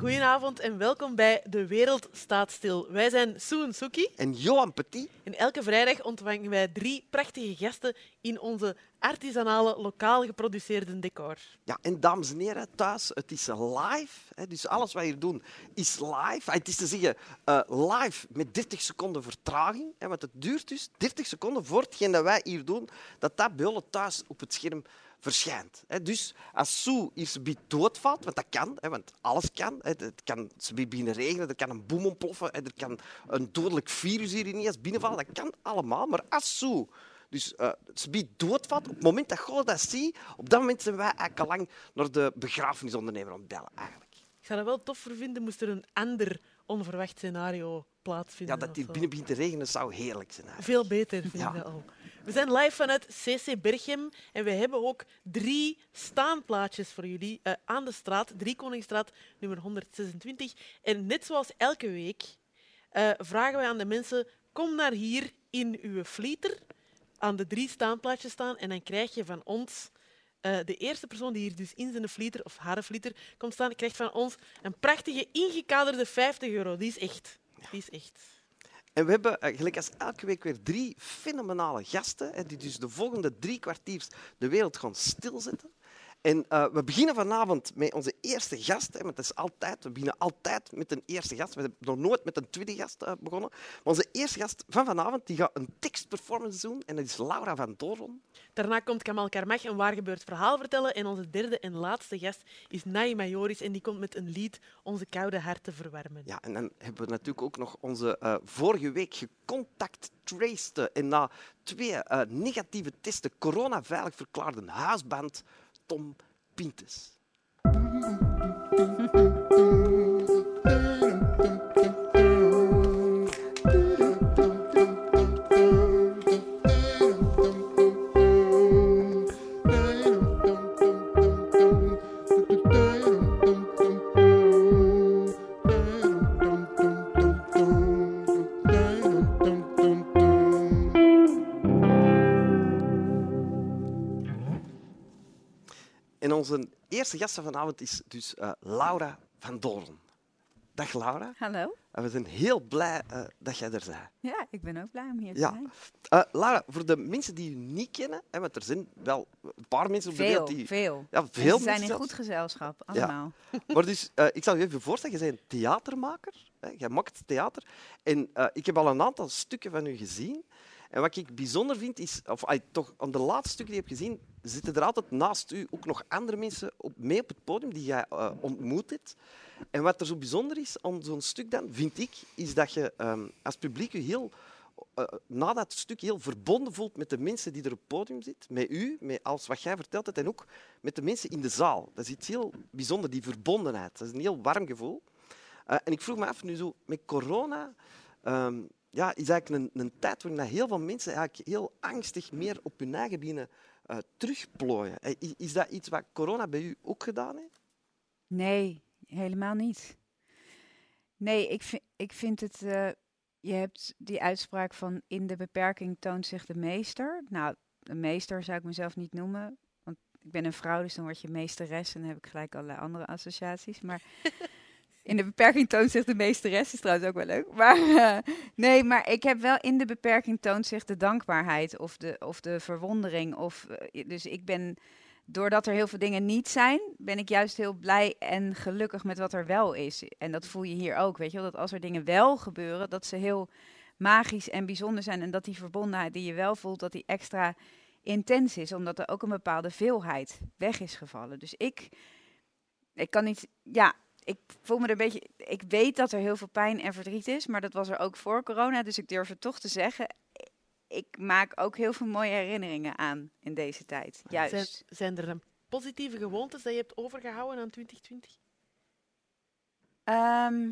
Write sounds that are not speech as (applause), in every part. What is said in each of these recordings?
Goedenavond en welkom bij De Wereld Staat Stil. Wij zijn Soen Suki En Johan Petit, en elke vrijdag ontvangen wij drie prachtige gasten in onze artisanale, lokaal geproduceerde decor. ja, en dames en heren thuis, het is live. Hè, dus alles wat we hier doen is live. Ah, Het is te zeggen eh, live met 30 seconden vertraging. Hè, want het duurt dus 30 seconden voor hetgeen dat wij hier doen, dat dat bij jullie thuis op het scherm verschijnt. Dus als Sue hier doodvalt, want dat kan, want alles kan. Het kan ze beginnen regenen, er kan een boom ontploffen, er kan een dodelijk virus hier ineens binnenvallen. Dat kan allemaal. Maar als Sue dus uh, ze biedt doodvat. Op het moment dat God dat ziet, op dat moment zijn wij eigenlijk al lang naar de begrafenisondernemer aan het bellen. Eigenlijk. Ik zou het wel tof vinden moest er een ander onverwacht scenario plaatsvinden. Ja, dat hier zo. binnen begint te regenen zou heerlijk zijn. eigenlijk. Veel beter, vind Ja. ik al. We zijn live vanuit CC Berchem en we hebben ook drie staanplaatjes voor jullie eh, aan de straat, Drie Koningsstraat, nummer 126. En net zoals elke week eh, vragen wij aan de mensen, kom naar hier in uw flieter, aan de drie staanplaatjes staan en dan krijg je van ons... eh, de eerste persoon die hier dus in zijn flieter of haar flieter komt staan, krijgt van ons een prachtige ingekaderde 50 euro. Die is echt. Die is echt. En we hebben, eh, gelijk als elke week, weer drie fenomenale gasten, die dus de volgende drie kwartiers de wereld gaan stilzetten. En eh, we beginnen vanavond met onze eerste gast. Hè, want dat is altijd, we beginnen altijd met een eerste gast. We hebben nog nooit met een tweede gast eh, begonnen. Maar onze eerste gast van vanavond die gaat een tekstperformance doen. En dat is Laura van Doorn. Daarna komt Kamal Karmach een waar gebeurd verhaal vertellen. En onze derde en laatste gast is Naima Joris. En die komt met een lied Onze koude harten verwarmen. Ja, en dan hebben we natuurlijk ook nog onze eh, vorige week gecontact traced en na twee negatieve testen corona-veilig verklaarde huisband Tom Pintes. Eerste gast van vanavond is dus eh, Laura van Doorn. Dag Laura. Hallo. En we zijn heel blij eh, dat jij er bent. Ja, ik ben ook blij om hier te Ja. zijn. Eh, Laura, voor de mensen die je niet kennen, hè, want er zijn wel een paar mensen op de Veel, wereld die... veel. Ja, veel Ze zijn in zelfs. goed gezelschap, allemaal. (laughs) Maar dus, ik zal je even voorstellen, je bent een theatermaker. Hè, jij maakt theater. En ik heb al een aantal stukken van u gezien. En wat ik bijzonder vind, is, of toch aan de laatste stukken die ik heb gezien, zitten er altijd naast u ook nog andere mensen op, mee op het podium die jij eh, ontmoet hebt. En wat er zo bijzonder is aan zo'n stuk dan, vind ik, is dat je ehm, als publiek je heel, eh, na dat stuk heel verbonden voelt met de mensen die er op het podium zitten, met u, met alles wat jij vertelt hebt, en ook met de mensen in de zaal. Dat is iets heel bijzonders, die verbondenheid. Dat is een heel warm gevoel. Eh, en ik vroeg me af, nu zo met corona, ehm, ja, is eigenlijk een, een tijd waarin dat heel veel mensen eigenlijk heel angstig meer op hun eigen binnen eh, terugplooien. Eh, Is, is dat iets wat corona bij u ook gedaan heeft? Nee, helemaal niet. Nee, ik, vind ik vind het... eh, je hebt die uitspraak van in de beperking toont zich de meester. Nou, een meester zou ik mezelf niet noemen. Want ik ben een vrouw, dus dan word je meesteres. En dan heb ik gelijk allerlei andere associaties. Maar (laughs) in de beperking toont zich de meesteres. Is trouwens ook wel leuk. Maar eh, nee, maar ik heb wel in de beperking toont zich de dankbaarheid. Of de, of de verwondering. Of, eh, dus ik ben doordat er heel veel dingen niet zijn, ben ik juist heel blij en gelukkig met wat er wel is. En dat voel je hier ook, weet je wel. Dat als er dingen wel gebeuren, dat ze heel magisch en bijzonder zijn. En dat die verbondenheid die je wel voelt, dat die extra intens is. Omdat er ook een bepaalde veelheid weg is gevallen. Dus ik, ik kan niet, ja, ik voel me er een beetje. Ik weet dat er heel veel pijn en verdriet is, maar dat was er ook voor corona. Dus ik durf het toch te zeggen. Ik maak ook heel veel mooie herinneringen aan in deze tijd. Juist. Zijn, zijn er positieve gewoontes dat je hebt overgehouden aan 2020? Ehm,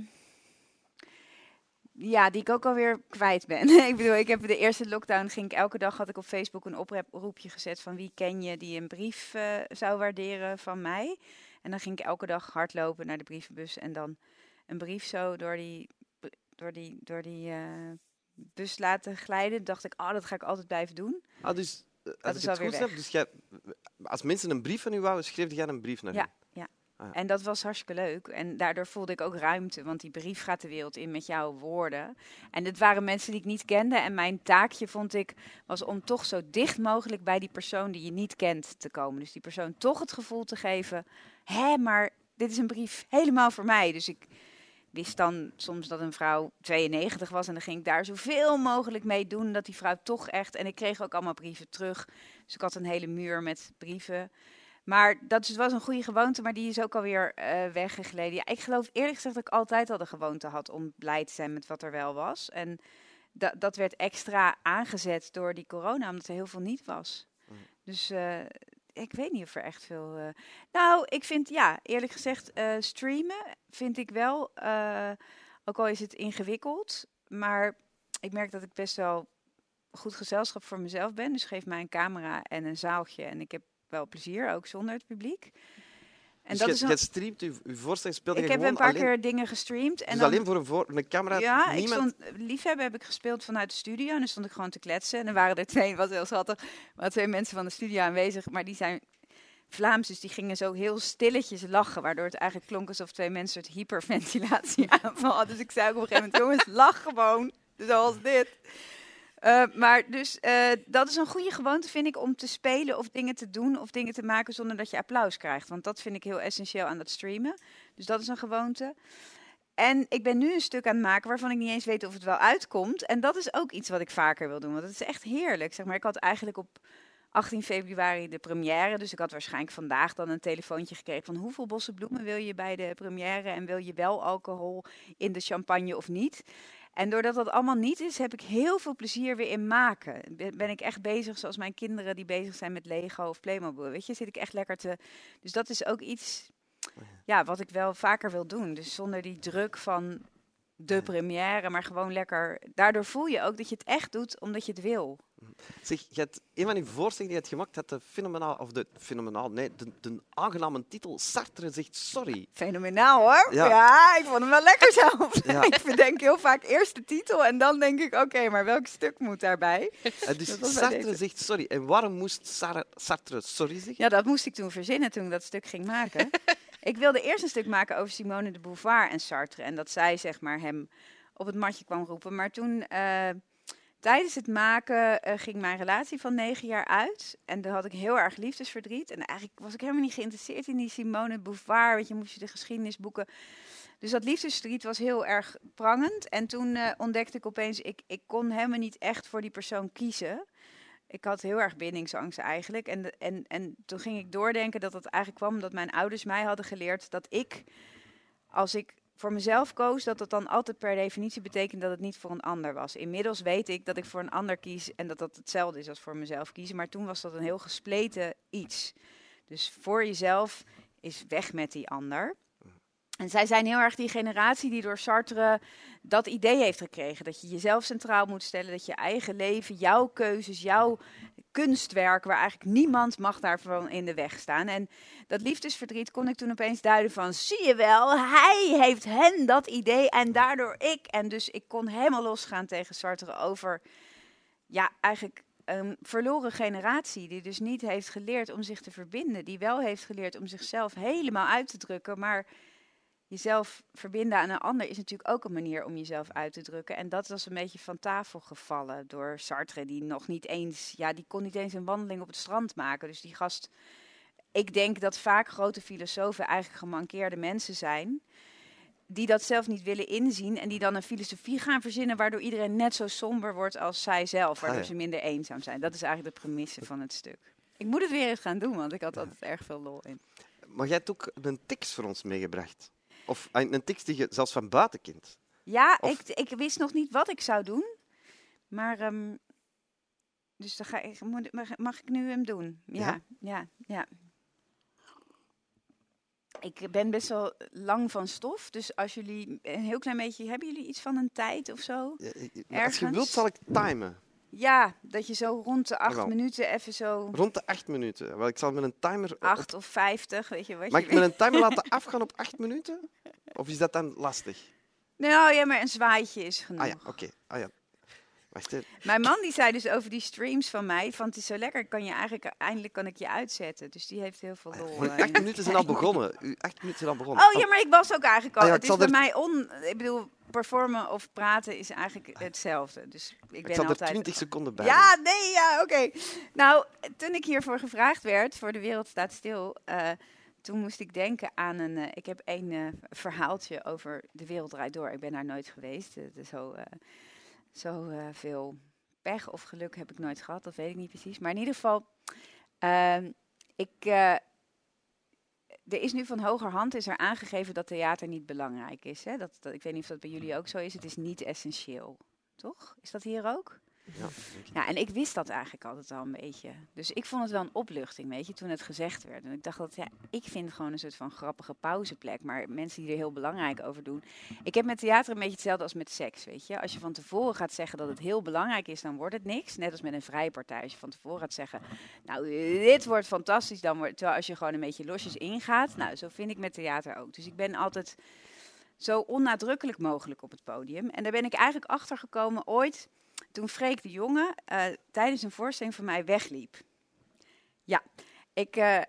ja, die ik ook alweer kwijt ben. (laughs) ik bedoel, ik heb de eerste lockdown ging ik elke dag had ik op Facebook een oproepje gezet van wie ken je die een brief eh, zou waarderen van mij. En dan ging ik elke dag hardlopen naar de brievenbus en dan een brief zo door die, door die, door die eh, bus laten glijden. Dacht ik, oh, dat ga ik altijd blijven doen. Ah, dus, eh, als is ik het goed dus jij, als mensen een brief van u wouden, schreef jij een brief naar Ja, u? Ah. En dat was hartstikke leuk. En daardoor voelde ik ook ruimte, want die brief gaat de wereld in met jouw woorden. En dit waren mensen die ik niet kende. En mijn taakje, vond ik, was om toch zo dicht mogelijk bij die persoon die je niet kent te komen. Dus die persoon toch het gevoel te geven, hé, maar dit is een brief helemaal voor mij. Dus ik wist dan soms dat een vrouw 92 was en dan ging ik daar zoveel mogelijk mee doen dat die vrouw toch echt... En ik kreeg ook allemaal brieven terug. Dus ik had een hele muur met brieven. Maar dat was een goede gewoonte, maar die is ook alweer eh weggegleden. Ja, ik geloof eerlijk gezegd dat ik altijd al de gewoonte had om blij te zijn met wat er wel was. En da dat werd extra aangezet door die corona, omdat er heel veel niet was. Mm. Dus eh, ik weet niet of er echt veel... eh, Nou, ik vind, ja, eerlijk gezegd, streamen vind ik wel, ook al is het ingewikkeld, maar ik merk dat ik best wel goed gezelschap voor mezelf ben. Dus geef mij een camera en een zaaltje en ik heb wel plezier, ook zonder het publiek. En dus dat je, is een- je streamt je, je voorstelling, speelde ik heb een paar alleen, keer dingen gestreamd. En dus dan, alleen voor een, voor, een camera? ja, ik stond, liefhebben heb ik gespeeld vanuit de studio. En dan stond ik gewoon te kletsen. En dan waren er twee, wat heel schattig, er waren twee mensen van de studio aanwezig. Maar die zijn Vlaams, dus die gingen zo heel stilletjes lachen. Waardoor het eigenlijk klonk alsof twee mensen het hyperventilatieaanval (laughs) hadden. Dus ik zei ook op een gegeven moment, (laughs) jongens, lach gewoon. Zoals dit. Eh, maar dus eh, dat is een goede gewoonte, vind ik, om te spelen of dingen te doen of dingen te maken zonder dat je applaus krijgt. Want dat vind ik heel essentieel aan dat streamen. Dus dat is een gewoonte. En ik ben nu een stuk aan het maken waarvan ik niet eens weet of het wel uitkomt. En dat is ook iets wat ik vaker wil doen. Want het is echt heerlijk. Zeg maar, ik had eigenlijk op 18 februari de première. Dus ik had waarschijnlijk vandaag dan een telefoontje gekregen van hoeveel bossen bloemen wil je bij de première? En wil je wel alcohol in de champagne of niet? En doordat dat allemaal niet is, heb ik heel veel plezier weer in maken. Ben, ik echt bezig zoals mijn kinderen die bezig zijn met Lego of Playmobil. Weet je, zit ik echt lekker te... Dus dat is ook iets ja, wat ik wel vaker wil doen. Dus zonder die druk van de première, maar gewoon lekker... Daardoor voel je ook dat je het echt doet omdat je het wil. Zeg, je hebt een van die voorstellingen die je hebt gemaakt, had de fenomenaal, of de fenomenaal, nee, de, de aangename titel Sartre zegt sorry. Fenomenaal hoor. Ja. Ja, ik vond hem wel lekker zelf. Ja. (laughs) ik bedenk heel vaak eerst de titel en dan denk ik, oké, maar welk stuk moet daarbij? En dus (laughs) was bij Sartre zegt sorry. En waarom moest Sar- Sartre sorry zeggen? Ja, dat moest ik toen verzinnen toen ik dat stuk ging maken. (laughs) ik wilde eerst een stuk maken over Simone de Beauvoir en Sartre. En dat zij zeg maar hem op het matje kwam roepen. Maar toen, eh, tijdens het maken, eh, ging mijn relatie van negen jaar uit. En toen had ik heel erg liefdesverdriet. En eigenlijk was ik helemaal niet geïnteresseerd in die Simone Beauvoir. Weet je, moest je de geschiedenisboeken... Dus dat liefdesverdriet was heel erg prangend. En toen eh, ontdekte ik opeens, ik, ik kon helemaal niet echt voor die persoon kiezen. Ik had heel erg bindingsangst eigenlijk. En, en, en toen ging ik doordenken dat het eigenlijk kwam omdat mijn ouders mij hadden geleerd dat ik, als ik voor mezelf koos, dat dat dan altijd per definitie betekent dat het niet voor een ander was. Inmiddels weet ik dat ik voor een ander kies en dat dat hetzelfde is als voor mezelf kiezen. Maar toen was dat een heel gespleten iets. Dus voor jezelf is weg met die ander. En zij zijn heel erg die generatie die door Sartre dat idee heeft gekregen. Dat je jezelf centraal moet stellen, dat je eigen leven, jouw keuzes, jouw kunstwerk, waar eigenlijk niemand mag daarvan in de weg staan. En dat liefdesverdriet kon ik toen opeens duiden van, zie je wel, hij heeft hen dat idee en daardoor ik. En dus ik kon helemaal losgaan tegen Sartre over, ja, eigenlijk een verloren generatie die dus niet heeft geleerd om zich te verbinden. Die wel heeft geleerd om zichzelf helemaal uit te drukken, maar jezelf verbinden aan een ander is natuurlijk ook een manier om jezelf uit te drukken. En dat was een beetje van tafel gevallen door Sartre, die nog niet eens, ja, die kon niet eens een wandeling op het strand maken. Dus die gast, ik denk dat vaak grote filosofen eigenlijk gemankeerde mensen zijn. Die dat zelf niet willen inzien en die dan een filosofie gaan verzinnen waardoor iedereen net zo somber wordt als zij zelf, waardoor Ah, ja. ze minder eenzaam zijn. Dat is eigenlijk de premisse van het stuk. Ik moet het weer eens gaan doen, want ik had altijd erg veel lol in. Maar jij hebt ook een tekst voor ons meegebracht. Of eh, een tekst die je zelfs van buiten kent. Ja, Of- ik, ik wist nog niet wat ik zou doen. Maar, ehm, dus dan ga ik, mag, ik nu hem doen? Ja, Ja? ja, ja. Ik ben best wel lang van stof, dus als jullie een heel klein beetje, hebben jullie iets van een tijd of zo? Ja, eh, maar Als je wilt, zal ik timen. Ja, dat je zo rond de acht Jawel. minuten even zo Rond de acht minuten. Wel, ik zal met een timer... op- acht of vijftig, weet je wat Mag je ik met een timer laten (laughs) afgaan op acht minuten? Of is dat dan lastig? Nou ja, maar een zwaaitje is genoeg. Ah ja, oké. Ah, ja. Mijn man die zei dus over die streams van mij, van het is zo lekker, kan je eigenlijk, eindelijk kan ik je uitzetten. Dus die heeft heel veel lol. Uw eh, acht in- minuten zijn al begonnen. Uw acht minuten zijn al begonnen. Oh ja, maar ik was ook eigenlijk al. Ah ja, het is bij er- mij on. Ik bedoel, performen of praten is eigenlijk hetzelfde. Dus ik ik ben er altijd. 20 seconden bij. Ja, nee, ja, oké. Nou, toen ik hiervoor gevraagd werd, voor De Wereld Staat Stil, eh, toen moest ik denken aan een... eh, ik heb een eh, verhaaltje over De Wereld Draait Door. Ik ben daar nooit geweest. Eh, dus zo eh, zo eh, pech of geluk heb ik nooit gehad, dat weet ik niet precies. Maar in ieder geval, ehm, ik... eh, er is nu van hogerhand is er aangegeven dat theater niet belangrijk is. Hè? Dat, dat, ik weet niet of dat bij jullie ook zo is. Het is niet essentieel. Toch? Is dat hier ook? Ja. Ja, en ik wist dat eigenlijk altijd al een beetje. Dus ik vond het wel een opluchting, weet je, toen het gezegd werd. En ik dacht dat, ja, ik vind het gewoon een soort van grappige pauzeplek. Maar mensen die er heel belangrijk over doen. Ik heb met theater een beetje hetzelfde als met seks, weet je. Als je van tevoren gaat zeggen dat het heel belangrijk is, dan wordt het niks. Net als met een vrijpartij. Als je van tevoren gaat zeggen, nou, dit wordt fantastisch, dan wordt Terwijl als je gewoon een beetje losjes ingaat. Nou, zo vind ik met theater ook. Dus ik ben altijd zo onnadrukkelijk mogelijk op het podium. En daar ben ik eigenlijk achter gekomen ooit toen Freek de Jonge eh, tijdens een voorstelling van mij wegliep. Ja, ik eh,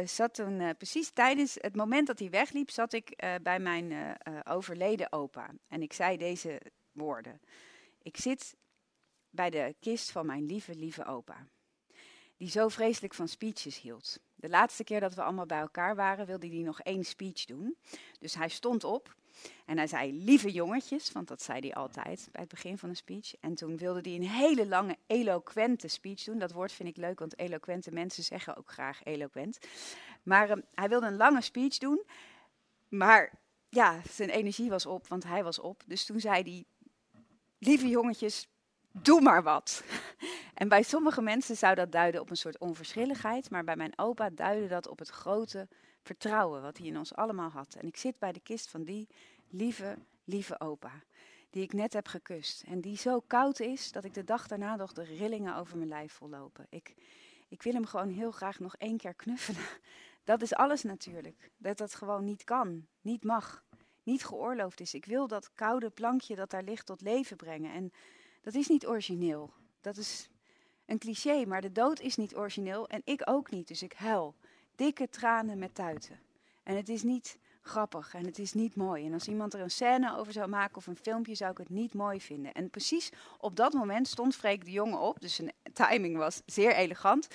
eh, zat toen precies tijdens het moment dat hij wegliep, zat ik bij mijn overleden opa. En ik zei deze woorden. Ik zit bij de kist van mijn lieve, lieve opa. Die zo vreselijk van speeches hield. De laatste keer dat we allemaal bij elkaar waren, wilde hij nog één speech doen. Dus hij stond op en hij zei, lieve jongetjes, want dat zei hij altijd bij het begin van een speech. En toen wilde hij een hele lange, eloquente speech doen. Dat woord vind ik leuk, want eloquente mensen zeggen ook graag eloquent. Maar ehm, hij wilde een lange speech doen, maar ja, zijn energie was op, want hij was op. Dus toen zei hij, lieve jongetjes, doe maar wat. (laughs) En bij sommige mensen zou dat duiden op een soort onverschilligheid, maar bij mijn opa duidde dat op het grote vertrouwen wat hij in ons allemaal had. En ik zit bij de kist van die lieve, lieve opa, die ik net heb gekust. En die zo koud is dat ik de dag daarna nog de rillingen over mijn lijf vollopen. Ik, ik wil hem gewoon heel graag nog één keer knuffelen. (laughs) Dat is alles natuurlijk. Dat dat gewoon niet kan, niet mag, niet geoorloofd is. Ik wil dat koude plankje dat daar ligt tot leven brengen. En dat is niet origineel. Dat is een cliché, maar de dood is niet origineel en ik ook niet. Dus ik huil dikke tranen met tuiten. En het is niet grappig en het is niet mooi. En als iemand er een scène over zou maken of een filmpje, zou ik het niet mooi vinden. En precies op dat moment stond Freek de Jonge op, dus zijn timing was zeer elegant.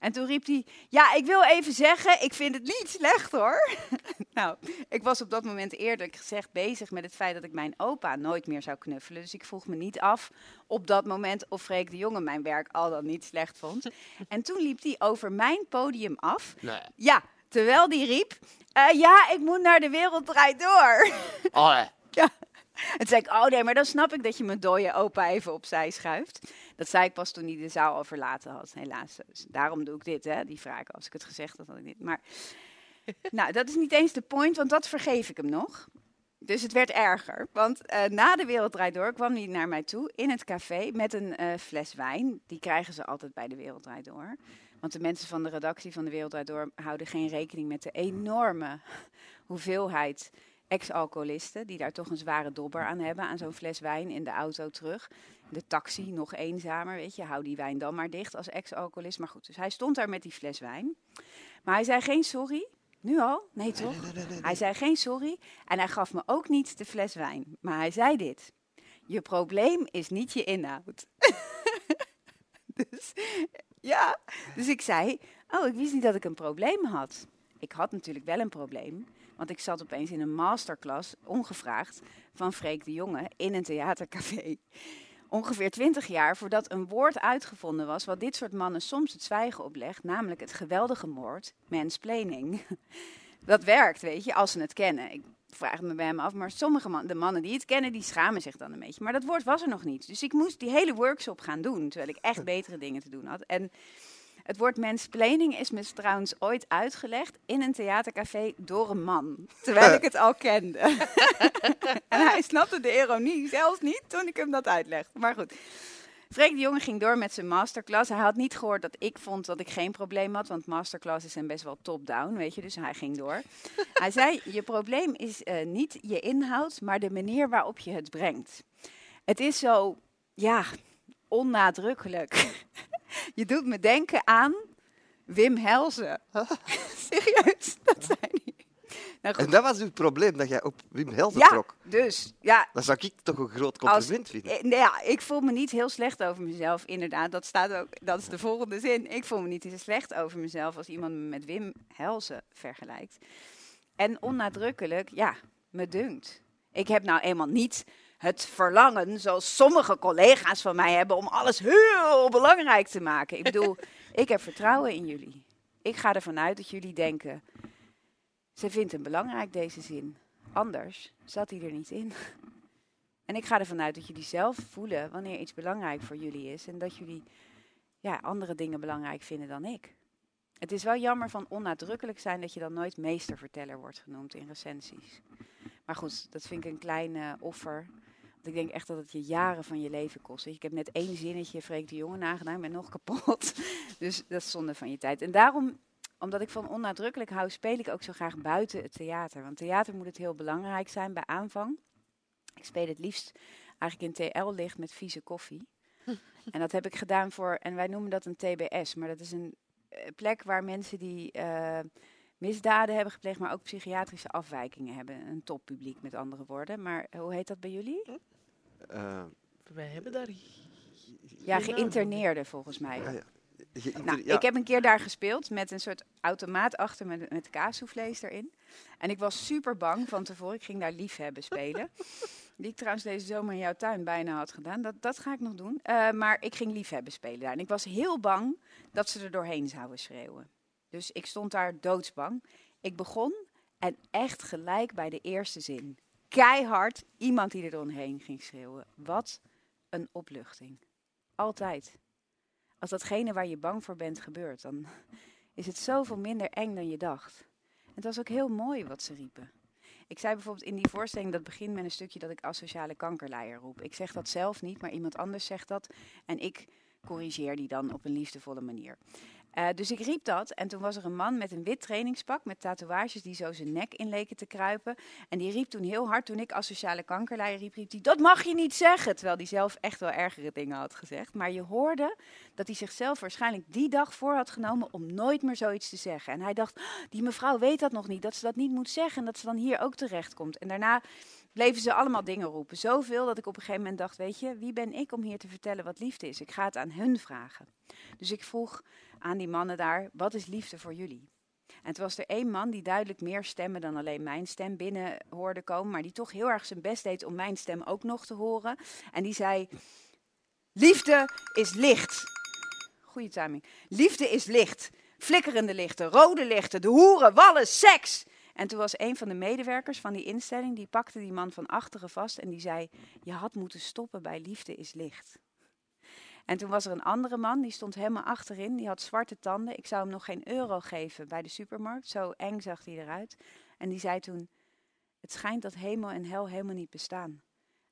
En toen riep hij, ja, ik wil even zeggen, ik vind het niet slecht hoor. (laughs) nou, ik was op dat moment eerlijk gezegd bezig met het feit dat ik mijn opa nooit meer zou knuffelen. Dus ik vroeg me niet af op dat moment of Freek de Jonge mijn werk al dan niet slecht vond. (laughs) En toen liep hij over mijn podium af. Nee. Ja, terwijl die riep, eh, ja, ik moet naar de wereld draait door. Oh. (laughs) En toen zei ik, oh nee, maar dan snap ik dat je mijn dode opa even opzij schuift. Dat zei ik pas toen hij de zaal al verlaten had, helaas. Dus daarom doe ik dit, hè, die vraag. Als ik het gezegd had, had ik niet. Maar (laughs) nou, dat is niet eens de point, want dat vergeef ik hem nog. Dus het werd erger. Want eh, na de Wereld Draait Door kwam hij naar mij toe in het café met een eh, fles wijn. Die krijgen ze altijd bij de Wereld Draait Door. Want de mensen van de redactie van de Wereld Draait Door houden geen rekening met de enorme (laughs) hoeveelheid ex-alcoholisten. Die daar toch een zware dobber aan hebben, aan zo'n fles wijn in de auto terug. De taxi nog eenzamer, weet je. Hou die wijn dan maar dicht als ex-alcoholist. Maar goed, dus hij stond daar met die fles wijn. Maar hij zei geen sorry. Nu al? Nee, toch? Hij zei geen sorry en hij gaf me ook niet de fles wijn. Maar hij zei dit. Je probleem is niet je inhoud. (laughs) dus, ja, dus ik zei, oh, ik wist niet dat ik een probleem had. Ik had natuurlijk wel een probleem, want ik zat opeens in een masterclass, ongevraagd, van Freek de Jonge in een theatercafé. Ongeveer twintig jaar voordat een woord uitgevonden was wat dit soort mannen soms het zwijgen oplegt, namelijk het geweldige woord mansplaining. (laughs) Dat werkt, weet je, als ze het kennen. Ik vraag het me bij hem af, maar sommige man, de mannen die het kennen, die schamen zich dan een beetje. Maar dat woord was er nog niet. Dus ik moest die hele workshop gaan doen, terwijl ik echt (laughs) betere dingen te doen had. En het woord mansplaining is me trouwens ooit uitgelegd in een theatercafé door een man. Terwijl ik het al kende. (laughs) en hij snapte de ironie zelfs niet toen ik hem dat uitlegde. Maar goed. Freek de Jonge ging door met zijn masterclass. Hij had niet gehoord dat ik vond dat ik geen probleem had, want masterclasses zijn best wel top-down, weet je. Dus hij ging door. (laughs) hij zei, je probleem is eh, niet je inhoud, maar de manier waarop je het brengt. Het is zo, ja, onnadrukkelijk. Je doet me denken aan Wim Helzen. (laughs) Serieus, dat hij. Nou En goed. dat was uw probleem, dat jij op Wim Helsen Ja, trok. dus ja, Dat zou ik toch een groot Als- compliment vinden. Eh, nou ja, ik voel me niet heel slecht over mezelf, inderdaad. Dat staat ook, dat is de volgende zin. Ik voel me niet heel slecht over mezelf als iemand me met Wim Helsen vergelijkt. En onnadrukkelijk, ja, me dunkt. Ik heb nou eenmaal niet het verlangen, zoals sommige collega's van mij hebben, om alles heel belangrijk te maken. Ik bedoel, (laughs) ik heb vertrouwen in jullie. Ik ga ervan uit dat jullie denken, ze vindt hem belangrijk deze zin. Anders zat hij er niet in. (laughs) En ik ga ervan uit dat jullie zelf voelen wanneer iets belangrijk voor jullie is. En dat jullie ja, andere dingen belangrijk vinden dan ik. Het is wel jammer van onnadrukkelijk zijn dat je dan nooit meesterverteller wordt genoemd in recensies. Maar goed, dat vind ik een klein eh, offer. Ik denk echt dat het je jaren van je leven kost. Ik heb net één zinnetje Freek de Jonge nagedaan, ben nog kapot. (laughs) Dus dat is zonde van je tijd. En daarom, omdat ik van onnadrukkelijk hou, speel ik ook zo graag buiten het theater. Want theater moet het heel belangrijk zijn bij aanvang. Ik speel het liefst eigenlijk in TL-licht met vieze koffie. (laughs) En dat heb ik gedaan voor, en wij noemen dat een TBS, maar dat is een eh, plek waar mensen die eh, misdaden hebben gepleegd, maar ook psychiatrische afwijkingen hebben. Een toppubliek met andere woorden. Maar hoe heet dat bij jullie? Eh, Wij hebben daar... Ja, geïnterneerden volgens mij. ja, Nou, ja. ik heb een keer daar gespeeld met een soort automaat achter met, met erin. En ik was super bang van tevoren. Ik ging daar liefhebben spelen. (laughs) Die ik trouwens deze zomer in jouw tuin bijna had gedaan. Dat, dat ga ik nog doen. Eh, maar ik ging liefhebben spelen daar. En ik was heel bang dat ze er doorheen zouden schreeuwen. Dus ik stond daar doodsbang. Ik begon en echt gelijk bij de eerste zin. Keihard iemand die er doorheen ging schreeuwen. Wat een opluchting. Altijd. Als datgene waar je bang voor bent gebeurt, dan (laughs) is het zoveel minder eng dan je dacht. Het was ook heel mooi wat ze riepen. Ik zei bijvoorbeeld in die voorstelling, dat begint met een stukje dat ik asociale kankerleier roep. Ik zeg dat zelf niet, maar iemand anders zegt dat. En ik corrigeer die dan op een liefdevolle manier. Eh, dus ik riep dat en toen was er een man met een wit trainingspak met tatoeages die zo zijn nek in leken te kruipen. En die riep toen heel hard, toen ik asociale kankerleier riep, riep hij, dat mag je niet zeggen. Terwijl hij zelf echt wel ergere dingen had gezegd. Maar je hoorde dat hij zichzelf waarschijnlijk die dag voor had genomen om nooit meer zoiets te zeggen. En hij dacht, "Oh, die mevrouw weet dat nog niet, dat ze dat niet moet zeggen en dat ze dan hier ook terecht komt. En daarna bleven ze allemaal dingen roepen. Zoveel dat ik op een gegeven moment dacht, weet je, wie ben ik om hier te vertellen wat liefde is? Ik ga het aan hun vragen. Dus ik vroeg aan die mannen daar, wat is liefde voor jullie? En toen was er één man die duidelijk meer stemmen dan alleen mijn stem binnen hoorde komen, maar die toch heel erg zijn best deed om mijn stem ook nog te horen. En die zei, liefde is licht. Goeie timing. Liefde is licht. Flikkerende lichten, rode lichten, de hoeren, wallen, seks. En toen was een van de medewerkers van die instelling, die pakte die man van achteren vast en die zei, je had moeten stoppen bij liefde is licht. En toen was er een andere man, die stond helemaal achterin, die had zwarte tanden. Ik zou hem nog geen euro geven bij de supermarkt, zo eng zag hij eruit. En die zei toen, het schijnt dat hemel en hel helemaal niet bestaan.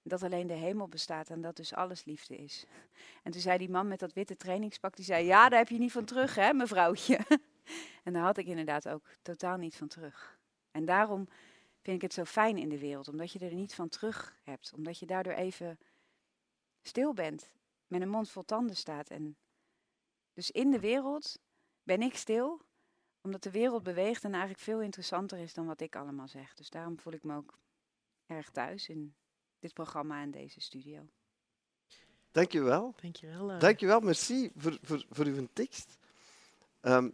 Dat alleen de hemel bestaat en dat dus alles liefde is. (laughs) En toen zei die man met dat witte trainingspak, die zei, ja, daar heb je niet van terug, hè, mevrouwtje. (laughs) En daar had ik inderdaad ook totaal niet van terug. En daarom vind ik het zo fijn in de wereld, omdat je er niet van terug hebt. Omdat je daardoor even stil bent, met een mond vol tanden staat. En dus in de wereld ben ik stil, omdat de wereld beweegt en eigenlijk veel interessanter is dan wat ik allemaal zeg. Dus daarom voel ik me ook erg thuis in dit programma en deze studio. Dankjewel. Dankjewel. eh. Dankjewel, merci voor, voor, voor uw tekst. Ehm,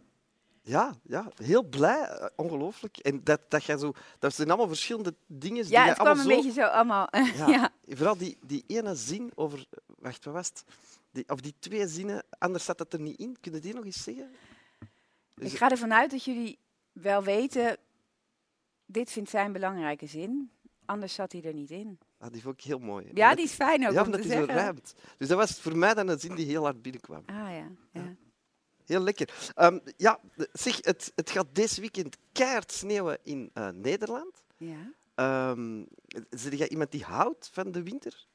ja, ja, heel blij, eh, ongelooflijk. En dat, dat, jij zo, dat zijn allemaal verschillende dingen. die Ja, jij het kwam een zo- beetje zo allemaal. (laughs) Ja. ja. Vooral die, die ene zin over... Wacht, wat was het? Die, of die twee zinnen, anders zat het er niet in. Kun je die nog eens zeggen? Dus- Ik ga ervan uit dat jullie wel weten, dit vindt zij een belangrijke zin, anders zat hij er niet in. Ah, die vond ik heel mooi. Ja, die is fijn ook ja, om omdat te die zo rijmt. Dus dat was voor mij dan een zin die heel hard binnenkwam. Ah ja, ja. Heel lekker. Ehm, ja, zeg, het, het gaat deze weekend keihard sneeuwen in eh, Nederland. ja. Ehm zit jij iemand die houdt van de winter?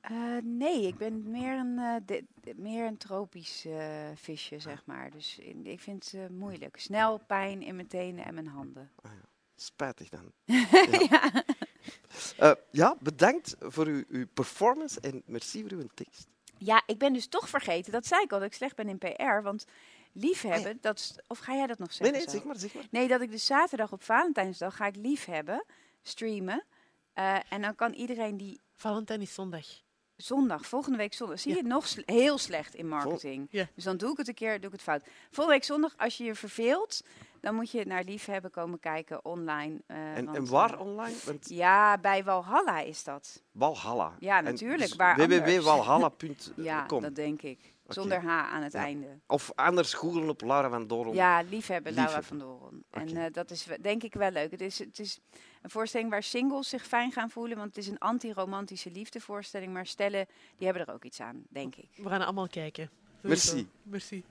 Eh, nee, ik ben meer een, eh, de- de- meer een tropisch visje, zeg maar. Dus in- ik vind het moeilijk. Snel pijn in mijn tenen en mijn handen. Spijtig dan. (laughs) ja. Ja, bedankt voor uw, uw performance en merci voor uw tekst. Ja, ik ben dus toch vergeten, dat zei ik al, dat ik slecht ben in PR. Want liefhebben, Ah, ja. dat is, of ga jij dat nog Nee, zeggen? nee, zo? zeg maar, zeg maar. Nee, dat ik dus zaterdag op Valentijnsdag ga ik liefhebben, streamen. Eh, en dan kan iedereen die Valentijn is zondag. zondag, volgende week zondag, zie Ja. je nog sle- heel slecht in marketing. Ja. Dus dan doe ik het een keer, doe ik het fout. Volgende week zondag, als je je verveelt, dan moet je naar liefhebben komen kijken online. eh, En, want, en waar eh, online? Want Ja, bij Walhalla is dat. Walhalla. Ja, natuurlijk, dus www.walhalla.com. (laughs) Ja, dat denk ik. Zonder H aan het Ja. einde. Of anders googelen op Lara van Doron. Ja, liefhebben, Laura Liefhebben. van Doren. En eh, dat is denk ik wel leuk. Het is, het is een voorstelling waar singles zich fijn gaan voelen, want het is een anti-romantische liefdevoorstelling. Maar stellen, die hebben er ook iets aan, denk ik. We gaan allemaal kijken. Merci. Sowieso. Merci.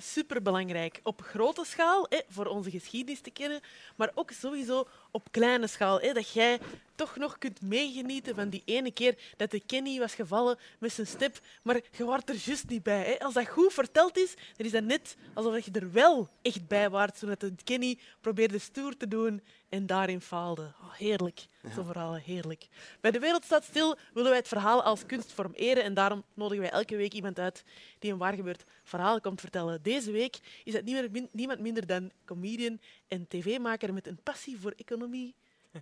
Superbelangrijk. Op grote schaal, hè, voor onze geschiedenis te kennen, maar ook sowieso op kleine schaal. Hè, dat jij toch nog kunt meegenieten van die ene keer dat de Kenny was gevallen met zijn step, maar je was er juist niet bij. Hè. Als dat goed verteld is, dan is dat net alsof je er wel echt bij waart, zodat de Kenny probeerde stoer te doen en daarin faalde. Oh, heerlijk, zo'n verhalen, heerlijk. Bij De Wereld Staat Stil willen wij het verhaal als kunstvorm eren en daarom nodigen wij elke week iemand uit die een waargebeurd verhaal komt vertellen. Deze week is het niemand, min- niemand minder dan comedian en tv-maker met een passie voor economie,